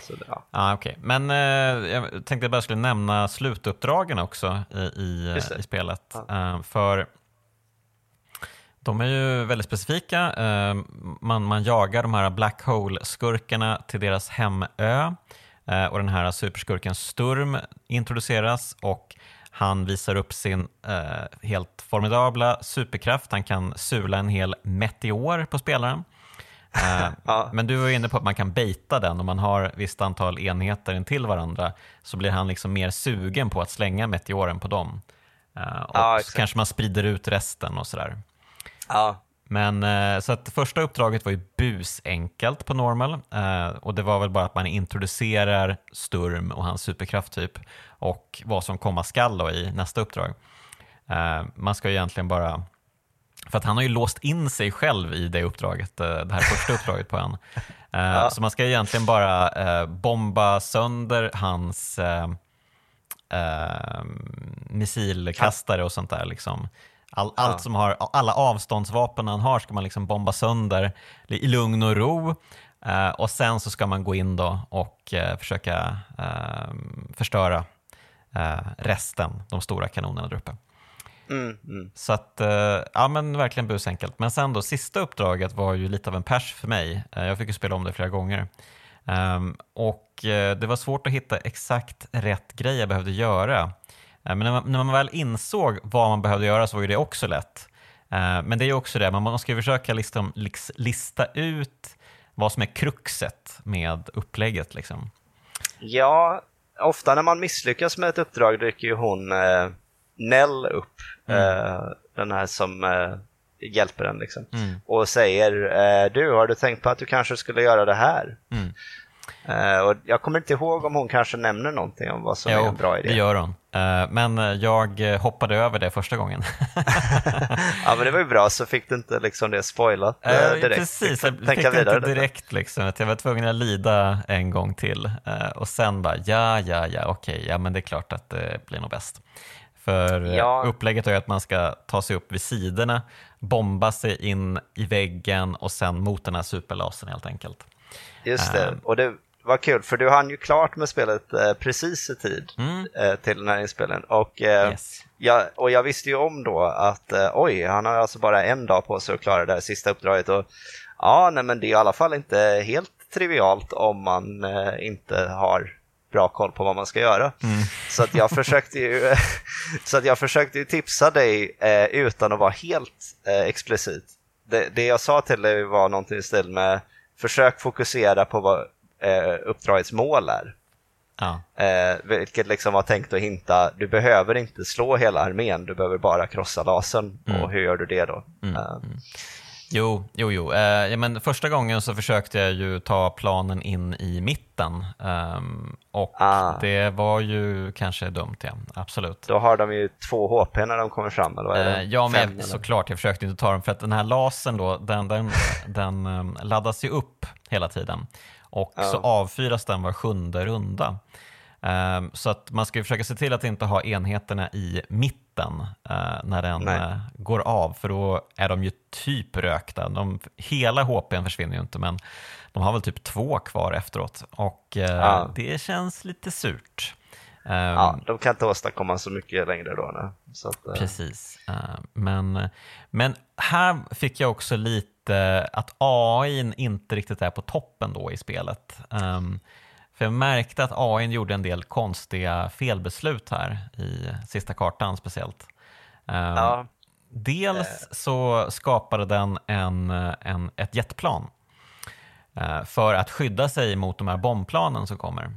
Så ja. ah, okay. Men eh, jag tänkte jag bara skulle nämna slutuppdragen också i, i, i spelet. Ja. Eh, för de är ju väldigt specifika. Eh, man, man jagar de här Black Hole-skurkarna till deras hemö eh, och den här superskurken Sturm introduceras och han visar upp sin eh, helt formidabla superkraft. Han kan sula en hel meteor på spelaren. Eh, ja. Men du var inne på att man kan baita den om man har ett visst antal enheter intill varandra så blir han liksom mer sugen på att slänga meteoren på dem. Eh, och ja, så kanske man sprider ut resten och sådär. Ja. Men eh, så att första uppdraget var ju busenkelt på normal eh, och det var väl bara att man introducerar Sturm och hans superkraft typ och vad som komma skall då i nästa uppdrag. Eh, man ska egentligen bara för att han har ju låst in sig själv i det uppdraget, det här första uppdraget på en. Ja. Så man ska egentligen bara bomba sönder hans missilkastare och sånt där. Liksom. All, allt som har, alla avståndsvapen han har ska man liksom bomba sönder i lugn och ro. Och sen så ska man gå in då och försöka förstöra resten, de stora kanonerna där uppe. Mm, mm. Så att, ja men verkligen busenkelt. Men sen då, sista uppdraget var ju lite av en pers för mig. jag fick ju spela om det flera gånger. Um, och det var svårt att hitta exakt rätt grej jag behövde göra. Eh, men när man, när man väl insåg vad man behövde göra så var ju det också lätt. Eh, men det är ju också det, man ska ju försöka lista, lista ut vad som är kruxet med upplägget. Liksom. Ja, ofta när man misslyckas med ett uppdrag dyker ju hon eh, Nell upp, mm. eh, den här som eh, hjälper en liksom, mm. och säger eh, du, har du tänkt på att du kanske skulle göra det här? Mm. Uh, och jag kommer inte ihåg om hon kanske nämner någonting om vad som jo, är en bra idé. det gör hon. Uh, men jag hoppade över det första gången. ja, men det var ju bra, så fick du inte liksom det spoilat uh, direkt. Precis, jag fick det inte direkt. Liksom, att jag var tvungen att lida en gång till. och sen bara, ja, ja, ja, okej, ja, men det är klart att det blir nog bäst. För ja. upplägget är att man ska ta sig upp vid sidorna, bomba sig in i väggen och sen mot den här superlasern helt enkelt. Just det, och det var kul för du hann ju klart med spelet eh, precis i tid mm. eh, till den här inspelningen. Och, eh, yes. jag, och jag visste ju om då att eh, oj, han har alltså bara en dag på sig att klara det här sista uppdraget. Och, ja, nej, men det är i alla fall inte helt trivialt om man eh, inte har bra koll på vad man ska göra. Mm. Så att jag försökte ju, så att jag försökte tipsa dig eh, utan att vara helt explicit. Det, det jag sa till dig var någonting i stil med försök fokusera på vad eh, uppdragets mål är. Ja. Eh, vilket liksom var tänkt att hinta, du behöver inte slå hela armén, du behöver bara krossa lasern. Mm. Och hur gör du det då? Mm. Uh. Jo, jo, jo. Eh, ja, men första gången så försökte jag ju ta planen in i mitten um, och ah. det var ju kanske dumt, ja. Absolut. Då har de ju två HP när de kommer fram, eller vad är det? Eh, ja, men Fem, såklart. Jag försökte inte ta dem för att den här lasen då, den, den, den um, laddas ju upp hela tiden och ja. så avfyras den var sjunde runda. Um, så att man ska försöka se till att inte ha enheterna i mitten uh, när den uh, går av, för då är de ju typ rökta. De, hela HPn försvinner ju inte, men de har väl typ två kvar efteråt och uh, ja. det känns lite surt. ja, de kan inte åstadkomma så mycket längre då. Nej. Så att. Precis. Uh, men, men här fick jag också lite att AI inte riktigt är på toppen då i spelet. För jag märkte att AI gjorde en del konstiga felbeslut här i sista kartan speciellt. Um, ja. Dels så skapade den en, en, ett jetplan uh, för att skydda sig mot de här bombplanen som kommer.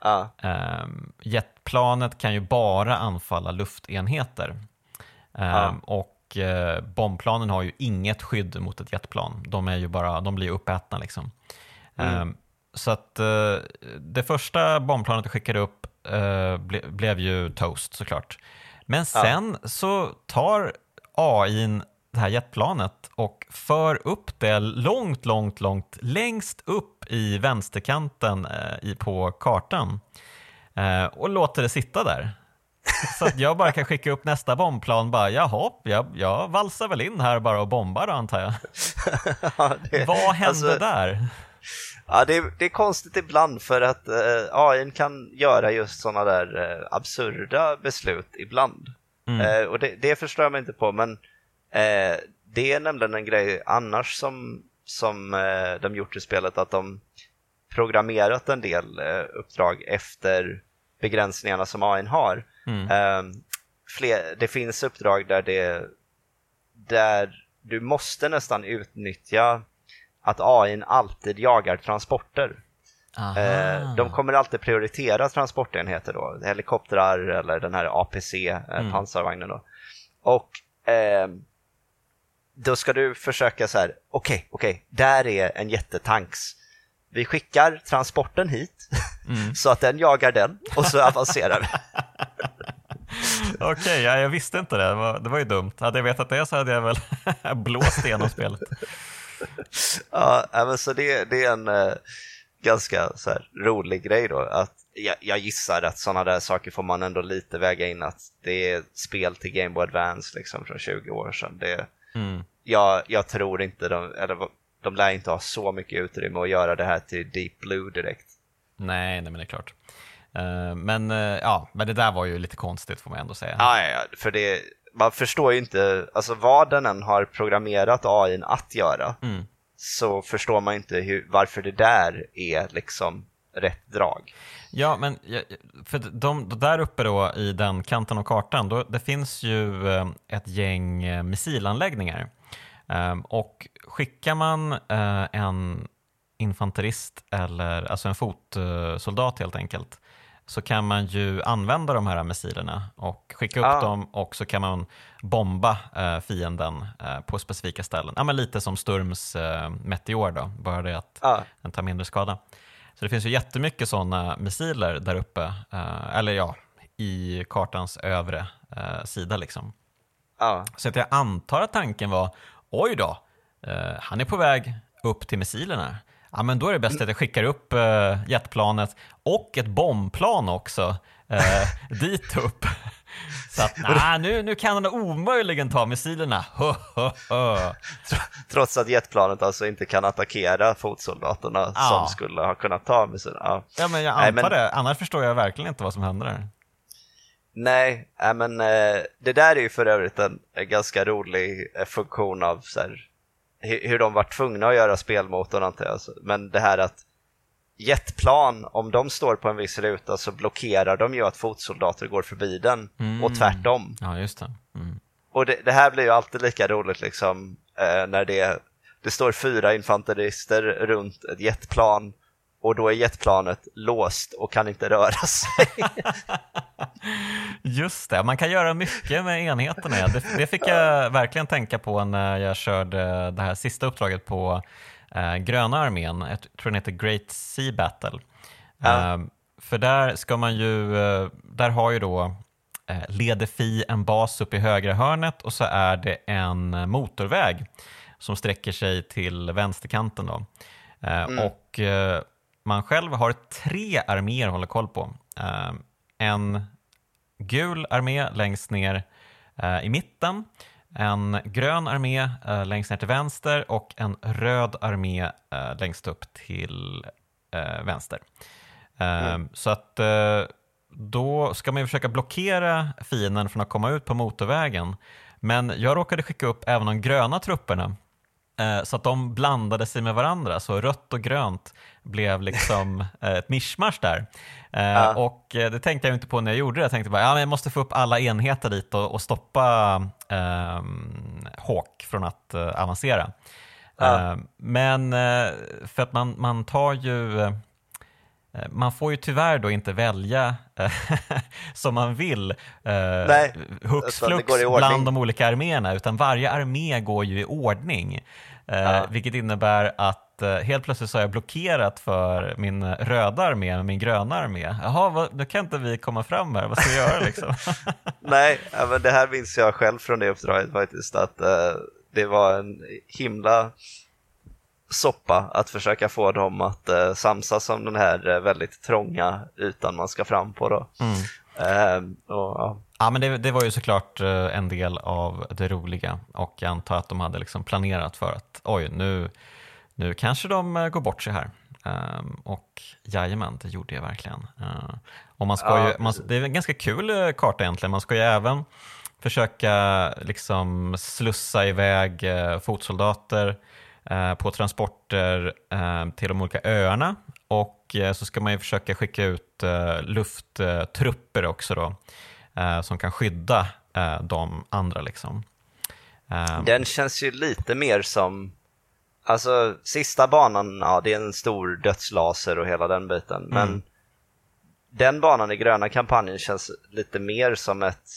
Ja. Um, jetplanet kan ju bara anfalla luftenheter. Um, ja. Och uh, bombplanen har ju inget skydd mot ett jetplan. De, är ju bara, de blir uppätna. Liksom. Mm. Så att uh, det första bombplanet jag skickade upp uh, ble, blev ju toast såklart. Men sen ja. så tar AI det här jetplanet och för upp det långt, långt, långt längst upp i vänsterkanten eh, på kartan eh, och låter det sitta där. Så att jag bara kan skicka upp nästa bombplan bara, jaha, jag, jag valsar väl in här bara och bombar då antar jag. ja, det, Vad hände alltså, där? Ja, det är, det är konstigt ibland för att eh, AI kan göra just sådana där eh, absurda beslut ibland. Mm. Eh, och det, det förstår jag mig inte på, men Eh, det är nämligen en grej annars som, som eh, de gjort i spelet, att de programmerat en del eh, uppdrag efter begränsningarna som AI har. Mm. Ehm, fler, det finns uppdrag där, det, där du måste nästan utnyttja att AI alltid jagar transporter. Aha. De kommer alltid prioritera transportenheter då, helikoptrar eller den här APC, mm. pansarvagnen då. Och eh, då ska du försöka så här, okej, okay, okej, okay, där är en jättetanks. Vi skickar transporten hit mm. så att den jagar den och så avancerar vi. Okej, okay, ja, jag visste inte det. Det var, det var ju dumt. Hade jag vetat det så hade jag väl blåst igenom spelet. Ja, men så det, det är en uh, ganska så här, rolig grej då. Att jag, jag gissar att sådana där saker får man ändå lite väga in. Att det är spel till Game Boy Advance liksom, från 20 år sedan. Det, mm jag, jag tror inte de, eller de lär inte ha så mycket utrymme att göra det här till Deep Blue direkt. Nej, nej men det är klart. Uh, men, uh, ja, men det där var ju lite konstigt får man ändå säga. Ja, ja, för det, man förstår ju inte, alltså vad den än har programmerat AI att göra, mm. så förstår man inte hur, varför det där är liksom rätt drag. Ja, men för de, där uppe då i den kanten av kartan, då, det finns ju eh, ett gäng missilanläggningar Ehm, och skickar man eh, en infanterist eller alltså en fotsoldat helt enkelt så kan man ju använda de här missilerna och skicka upp ah. dem och så kan man bomba eh, fienden eh, på specifika ställen. Ja, men lite som Sturms Meteor då, bara det att ah. den tar mindre skada. Så det finns ju jättemycket sådana missiler där uppe, eller ja, i kartans övre sida liksom. Ah. Så att jag antar att tanken var oj då, eh, han är på väg upp till missilerna. Ja, men då är det bäst att jag skickar upp eh, jetplanet och ett bombplan också eh, dit upp. Så att nah, nu, nu kan han omöjligen ta missilerna. Trots att jetplanet alltså inte kan attackera fotsoldaterna ja. som skulle ha kunnat ta missilerna. Ja, ja men jag antar Nej, men... det. Annars förstår jag verkligen inte vad som händer där. Nej, men äh, det där är ju för övrigt en, ganska rolig äh, funktion av så här, hur, de var tvungna att göra spelmotorn antar jag. Men det här att jetplan, om de står på en viss ruta så blockerar de ju att fotsoldater går förbi den mm. och tvärtom. Ja, just det. Mm. Och det, det, här blir ju alltid lika roligt liksom när det, det står fyra infanterister runt ett jetplan och då är jetplanet låst och kan inte röra sig. Just det, man kan göra mycket med enheterna. Det, det fick jag verkligen tänka på när jag körde det här sista uppdraget på eh, gröna armén. Jag tror den heter Great Sea Battle. Ja. Eh, för där ska man ju, eh, där har ju då eh, Ledefi en bas upp i högra hörnet och så är det en motorväg som sträcker sig till vänsterkanten. Då. Eh, mm. Och eh, man själv har tre arméer att hålla koll på. Eh, en gul armé längst ner eh, i mitten, en grön armé eh, längst ner till vänster och en röd armé längst upp till vänster. Mm. Så att då ska man ju försöka blockera fienden från att komma ut på motorvägen. Men jag råkade skicka upp även de gröna trupperna så att de blandade sig med varandra. Så rött och grönt blev liksom eh, ett mischmasch där. Eh, ja. Och det tänkte jag inte på när jag gjorde det. Jag tänkte bara ja, jag måste få upp alla enheter dit och, och stoppa eh, Hawk från att eh, avancera. Ja. Men för att man, man tar ju Eh, man får ju tyvärr då inte välja eh, som man vill eh, Nej, hux flux bland de olika arméerna utan varje armé går ju i ordning. Ja. Vilket innebär att helt plötsligt så har jag blockerat för min röda armé med min gröna armé. Jaha, då kan inte vi komma fram här, vad ska vi göra liksom? Nej, men det här minns jag själv från det uppdraget faktiskt att det var en himla soppa att försöka få dem att eh, samsas om den här eh, väldigt trånga ytan man ska fram på. Då. Mm. Eh, och, ja. men det, det, var ju såklart eh, en del av det roliga och jag antar att de hade liksom planerat för att oj, nu, nu kanske de eh, går bort sig här. Um, och jajamän, det gjorde jag verkligen. Uh, och man ska ju, man, det är en ganska kul karta egentligen. Man ska ju även försöka liksom slussa iväg uh, fotsoldater Eh, på transporter till de olika öarna och eh, så ska man ju försöka skicka ut lufttrupper också då som kan skydda de andra. Liksom. Den känns ju lite mer som Alltså sista banan, ja det är en stor dödslaser och hela den biten. Men mm. den banan i gröna kampanjen känns lite mer som ett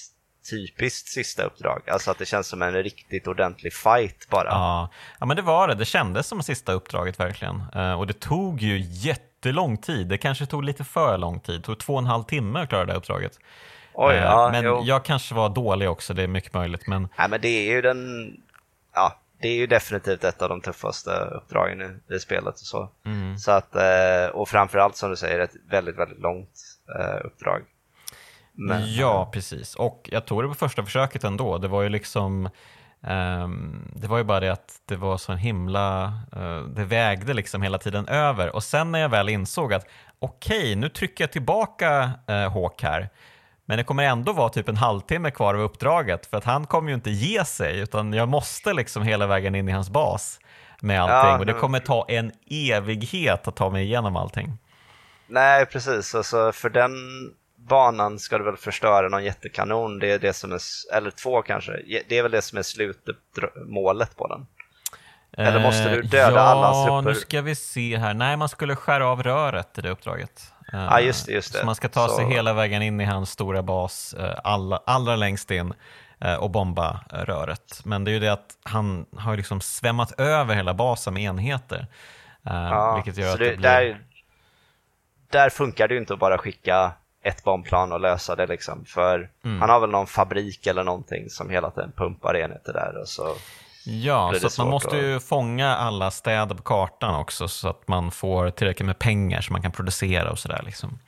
typiskt sista uppdrag. Alltså att det känns som en riktigt ordentlig fight bara. Ja, ja men det var det. Det kändes som sista uppdraget verkligen. Och det tog ju jättelång tid. Det kanske tog lite för lång tid. Det tog två och en halv timme att klara det uppdraget. Oj, uh, ja, men jo. jag kanske var dålig också, det är mycket möjligt. Men... Ja, men det är ju den... Ja, det är ju definitivt ett av de tuffaste uppdragen i, i spelet. Och så. Mm. så att, uh, och framförallt som du säger, ett väldigt, väldigt långt uppdrag. Men, ja, precis. Och jag tog det på första försöket ändå. Det var ju liksom um, det var ju bara det att det var så en himla, uh, det vägde liksom hela tiden över. Och sen när jag väl insåg att okej, okay, nu trycker jag tillbaka uh, Hawk här. Men det kommer ändå vara typ en halvtimme kvar av uppdraget för att han kommer ju inte ge sig utan jag måste liksom hela vägen in i hans bas med allting ja, och det kommer ta en evighet att ta mig igenom allting. Nej, precis. Alltså, för den banan ska du väl förstöra någon jättekanon, det är det som är, eller två kanske, det är väl det som är slutmålet på den. Eller måste du döda ja, alla? Ja, nu ska vi se här. Nej, man skulle skära av röret i det uppdraget. Ja, just det. Just det. Så man ska ta Så... sig hela vägen in i hans stora bas, eh, alla, allra längst in eh, och bomba röret. Men det är ju det att han har liksom svämmat över hela basen med enheter. Eh, ja, vilket gör att det, det blir... där, där funkar det ju inte att bara skicka ett bombplan och lösa det liksom. För mm. han har väl någon fabrik eller någonting som hela tiden pumpar enheter där och så Ja, så man måste ju fånga alla städer på kartan också så att man får tillräckligt med pengar så man kan producera och sådär liksom.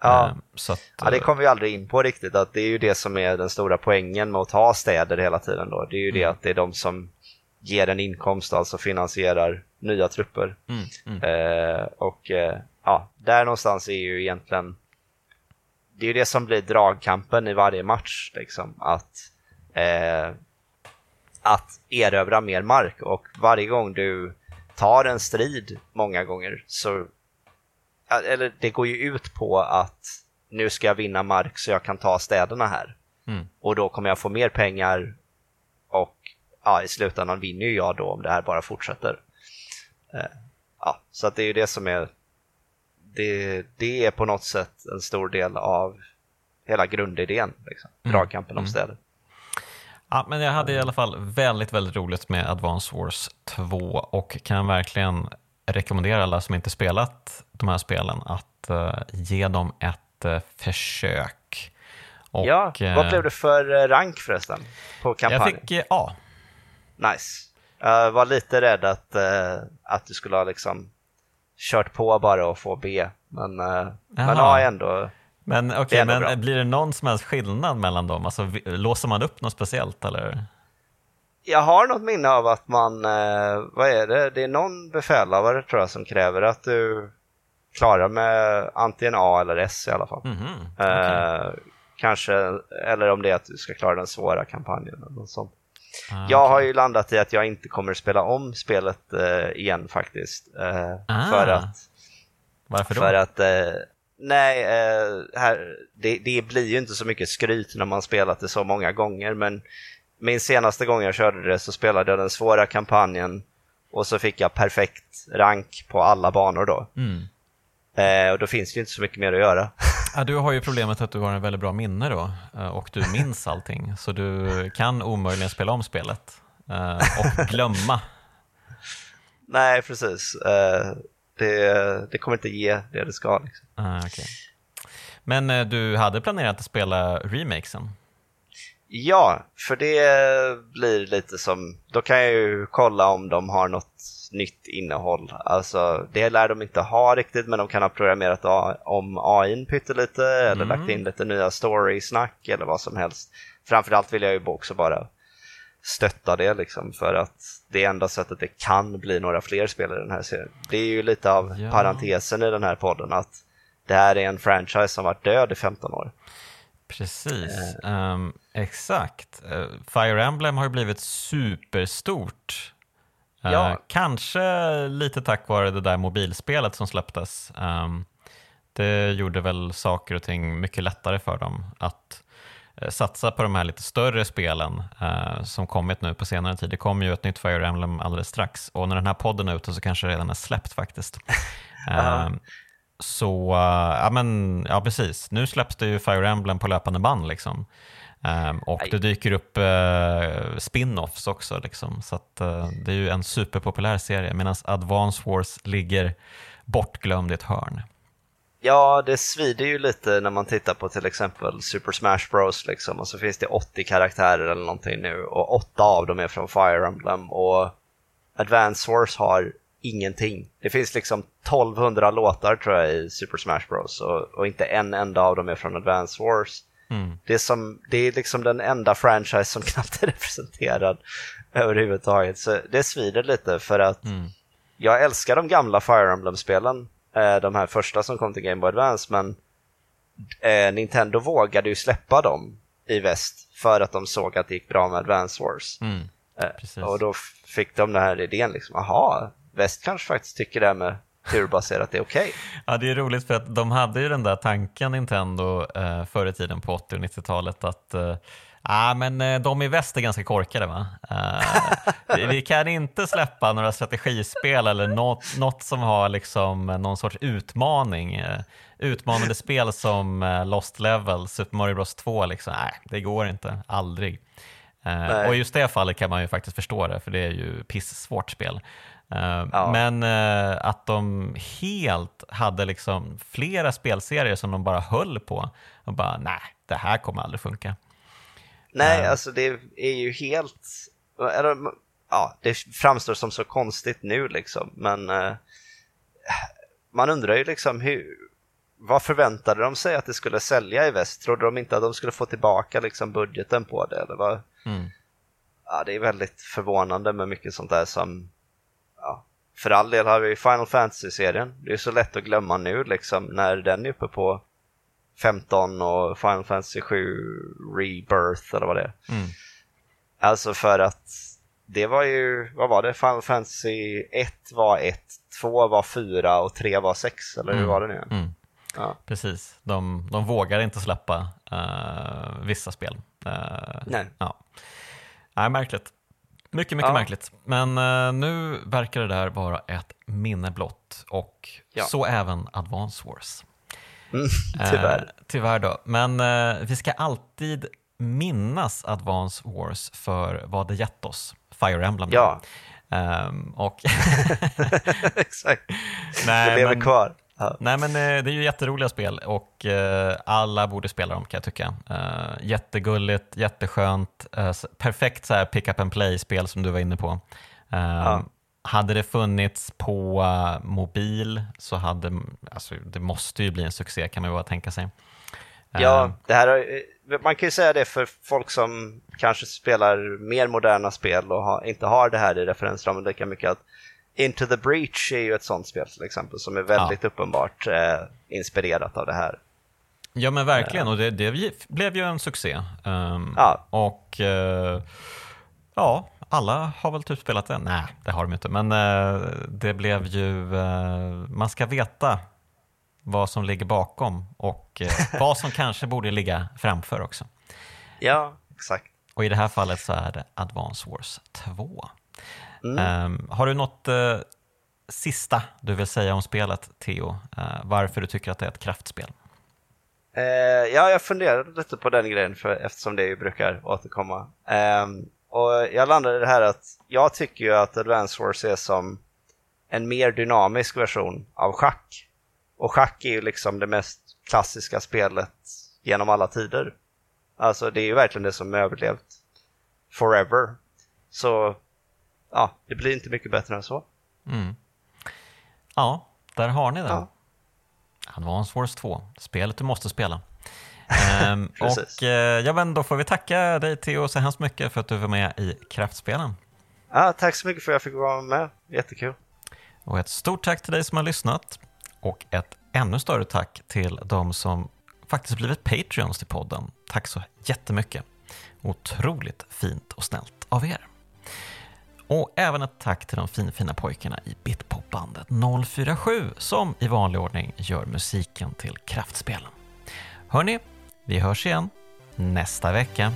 Ja. Så att, ja, det kommer vi aldrig in på riktigt. Att det är ju det som är den stora poängen med att ha städer hela tiden. Då. Det är ju mm. det att det är de som ger en inkomst, alltså finansierar nya trupper. Mm. Mm. Eh, och eh, ja, där någonstans är ju egentligen det är det som blir dragkampen i varje match. Liksom, att, eh, att erövra mer mark och varje gång du tar en strid många gånger så eller det går ju ut på att nu ska jag vinna mark så jag kan ta städerna här. Mm. Och då kommer jag få mer pengar och ja, i slutändan vinner ju jag då om det här bara fortsätter. Eh, ja, så att det är ju det som är det, det är på något sätt en stor del av hela grundidén, liksom. Mm. dragkampen om mm. städer. Ja, men jag hade i alla fall väldigt, väldigt roligt med Advance Wars 2 och kan verkligen rekommendera alla som inte spelat de här spelen att uh, ge dem ett uh, försök. Och, ja, vad blev det för rank förresten på kampanjen? Jag fick A. Nice. Jag var lite rädd att, att du skulle ha liksom kört på bara och få B. Men, uh, men A är ändå men, okay, men bra. blir det någon som helst skillnad mellan dem? Alltså, låser man upp något speciellt eller? Jag har något minne av att man, eh, vad är det, det är någon befälhavare tror jag som kräver att du klara med antingen A eller S i alla fall. Mm -hmm. okay. eh, kanske, eller om det är att du ska klara den svåra kampanjen eller något sånt. Ah, jag har ju landat i att jag inte kommer spela om spelet eh, igen faktiskt. Eh, ah. För att... Varför då? För att, eh, nej, eh, här, det, det, blir ju inte så mycket skryt när man spelat det så många gånger, men min senaste gång jag körde det så spelade jag den svåra kampanjen och så fick jag perfekt rank på alla banor då. Mm. Eh, och då finns det ju inte så mycket mer att göra. Ja, du har ju problemet att du har en väldigt bra minne då eh, och du minns allting. Så du kan omöjligen spela om spelet eh, och glömma. Nej, precis. Eh, det, det kommer inte ge det det ska. Liksom. Ah, okay. Men du hade planerat att spela remakesen? Ja, för det blir lite som, då kan jag ju kolla om de har något nytt innehåll. Alltså, det lär de inte ha riktigt, men de kan ha programmerat om AI pyttelite eller mm. lagt in lite nya story-snack eller vad som helst. Framförallt vill jag ju också bara stötta det liksom för att det är enda sättet det kan bli några fler spelare i den här serien. Det är ju lite av ja. parentesen i den här podden att det här är en franchise som varit död i 15 år. Precis, um, exakt. Uh, Fire Emblem har ju blivit superstort Ja. Uh, kanske lite tack vare det där mobilspelet som släpptes. Um, det gjorde väl saker och ting mycket lättare för dem att uh, satsa på de här lite större spelen uh, som kommit nu på senare tid. Det kommer ju ett nytt Fire Emblem alldeles strax och när den här podden är ute så kanske det redan är släppt faktiskt. um, så ja, men, ja, precis. Nu släpps det ju Fire Emblem på löpande band. Liksom. Um, och det dyker upp uh, spin-offs också, liksom. så att, uh, det är ju en superpopulär serie medan Advance Wars ligger bortglömd i ett hörn. Ja, det svider ju lite när man tittar på till exempel Super Smash Bros. Liksom, och så finns det 80 karaktärer eller någonting nu och åtta av dem är från Fire Emblem och Advance Wars har ingenting. Det finns liksom 1200 låtar tror jag i Super Smash Bros. Och, och inte en enda av dem är från Advance Wars. Mm. Det, är som, det är liksom den enda franchise som knappt är representerad överhuvudtaget. Så det svider lite för att mm. jag älskar de gamla Fire Emblem-spelen. Eh, de här första som kom till Game Boy Advance, men eh, Nintendo vågade ju släppa dem i väst för att de såg att det gick bra med Advance Wars. Mm. Eh, och då fick de den här idén, liksom, aha, väst kanske faktiskt tycker det här med turbaserat är okej. Okay. Ja, det är roligt för att de hade ju den där tanken Nintendo eh, förr i tiden på 80 och 90-talet att eh, Ah, men eh, de i väst är ganska korkade va? Uh, vi kan inte släppa några strategispel eller något, något som har liksom någon sorts utmaning. Uh, utmanande spel som uh, Lost Level, Super Mario Bros 2, liksom. nej det går inte, aldrig. Uh, och i just det fallet kan man ju faktiskt förstå det, för det är ju pissvårt spel. Eh, ja. Men uh, att de helt hade liksom flera spelserier som de bara höll på och bara nej, det här kommer aldrig funka. Nej, uh. alltså det är ju helt, eller, ja, det framstår som så konstigt nu liksom, men man undrar ju liksom hur, vad förväntade de sig att det skulle sälja i väst? Trodde de inte att de skulle få tillbaka liksom budgeten på det? Eller vad? Mm. Ja, det är väldigt förvånande med mycket sånt där som ja, för all del har vi Final Fantasy-serien. Det är så lätt att glömma nu liksom när den är uppe på 15 och Final Fantasy 7 Rebirth eller vad det är. Mm. Alltså för att det var ju, vad var det? Final Fantasy 1 var 1, 2 var 4 och 3 var 6 eller hur mm. var det nu? Mm. Ja. Precis, de, de vågar inte släppa uh, vissa spel. Uh, Nej. Ja. Nej, märkligt. Mycket, mycket ja. märkligt. Men uh, nu verkar det där vara ett minne blott och ja. så även Advance Wars. Mm, tyvärr. Uh, tyvärr då. Men uh, vi ska alltid minnas Advance Wars för vad det gett oss. Fire Emblem. Ja. Um, och Exakt. Nej, det lever men, kvar. Nej men det är ju jätteroliga spel och alla borde spela dem kan jag tycka. jättegulligt, jätteskönt, perfekt så här pick up and play-spel som du var inne på. Ja. Hade det funnits på mobil så hade, alltså det måste ju bli en succé kan man ju bara tänka sig. Ja, det här, man kan ju säga det för folk som kanske spelar mer moderna spel och inte har det här i referensramen lika mycket att Into the Breach är ju ett sånt spel till exempel som är väldigt ja. uppenbart eh, inspirerat av det här. Ja men verkligen, och det, det blev ju en succé. Um, ja. Och uh, ja, alla har väl typ spelat det? Nej, det har de inte. Men uh, det blev ju, uh, man ska veta vad som ligger bakom och vad som kanske borde ligga framför också. Ja, exakt. Och i det här fallet så är det Advance Wars 2. Mm. Um, har du något uh, sista du vill säga om spelet, Theo? Uh, varför du tycker att det är ett kraftspel? Uh, ja, jag funderade lite på den grejen för, eftersom det ju brukar återkomma. Um, och jag landade i det här att jag tycker ju att Advance Wars är som en mer dynamisk version av schack. Och schack är ju liksom det mest klassiska spelet genom alla tider. Alltså det är ju verkligen det som överlevt forever. Så ja, det blir inte mycket bättre än så. Mm. Ja, där har ni den. Ja. Advance Wars 2, spelet du måste spela. ehm, och eh, ja, men då får vi tacka dig Theo så hemskt mycket för att du var med i Kraftspelen. Ja, tack så mycket för att jag fick vara med, jättekul. Och ett stort tack till dig som har lyssnat och ett ännu större tack till de som faktiskt blivit Patreons till podden. Tack så jättemycket. Otroligt fint och snällt av er. Och även ett tack till de finfina pojkarna i Bitpopbandet 047 som i vanlig ordning gör musiken till kraftspelen. Hörni, vi hörs igen nästa vecka.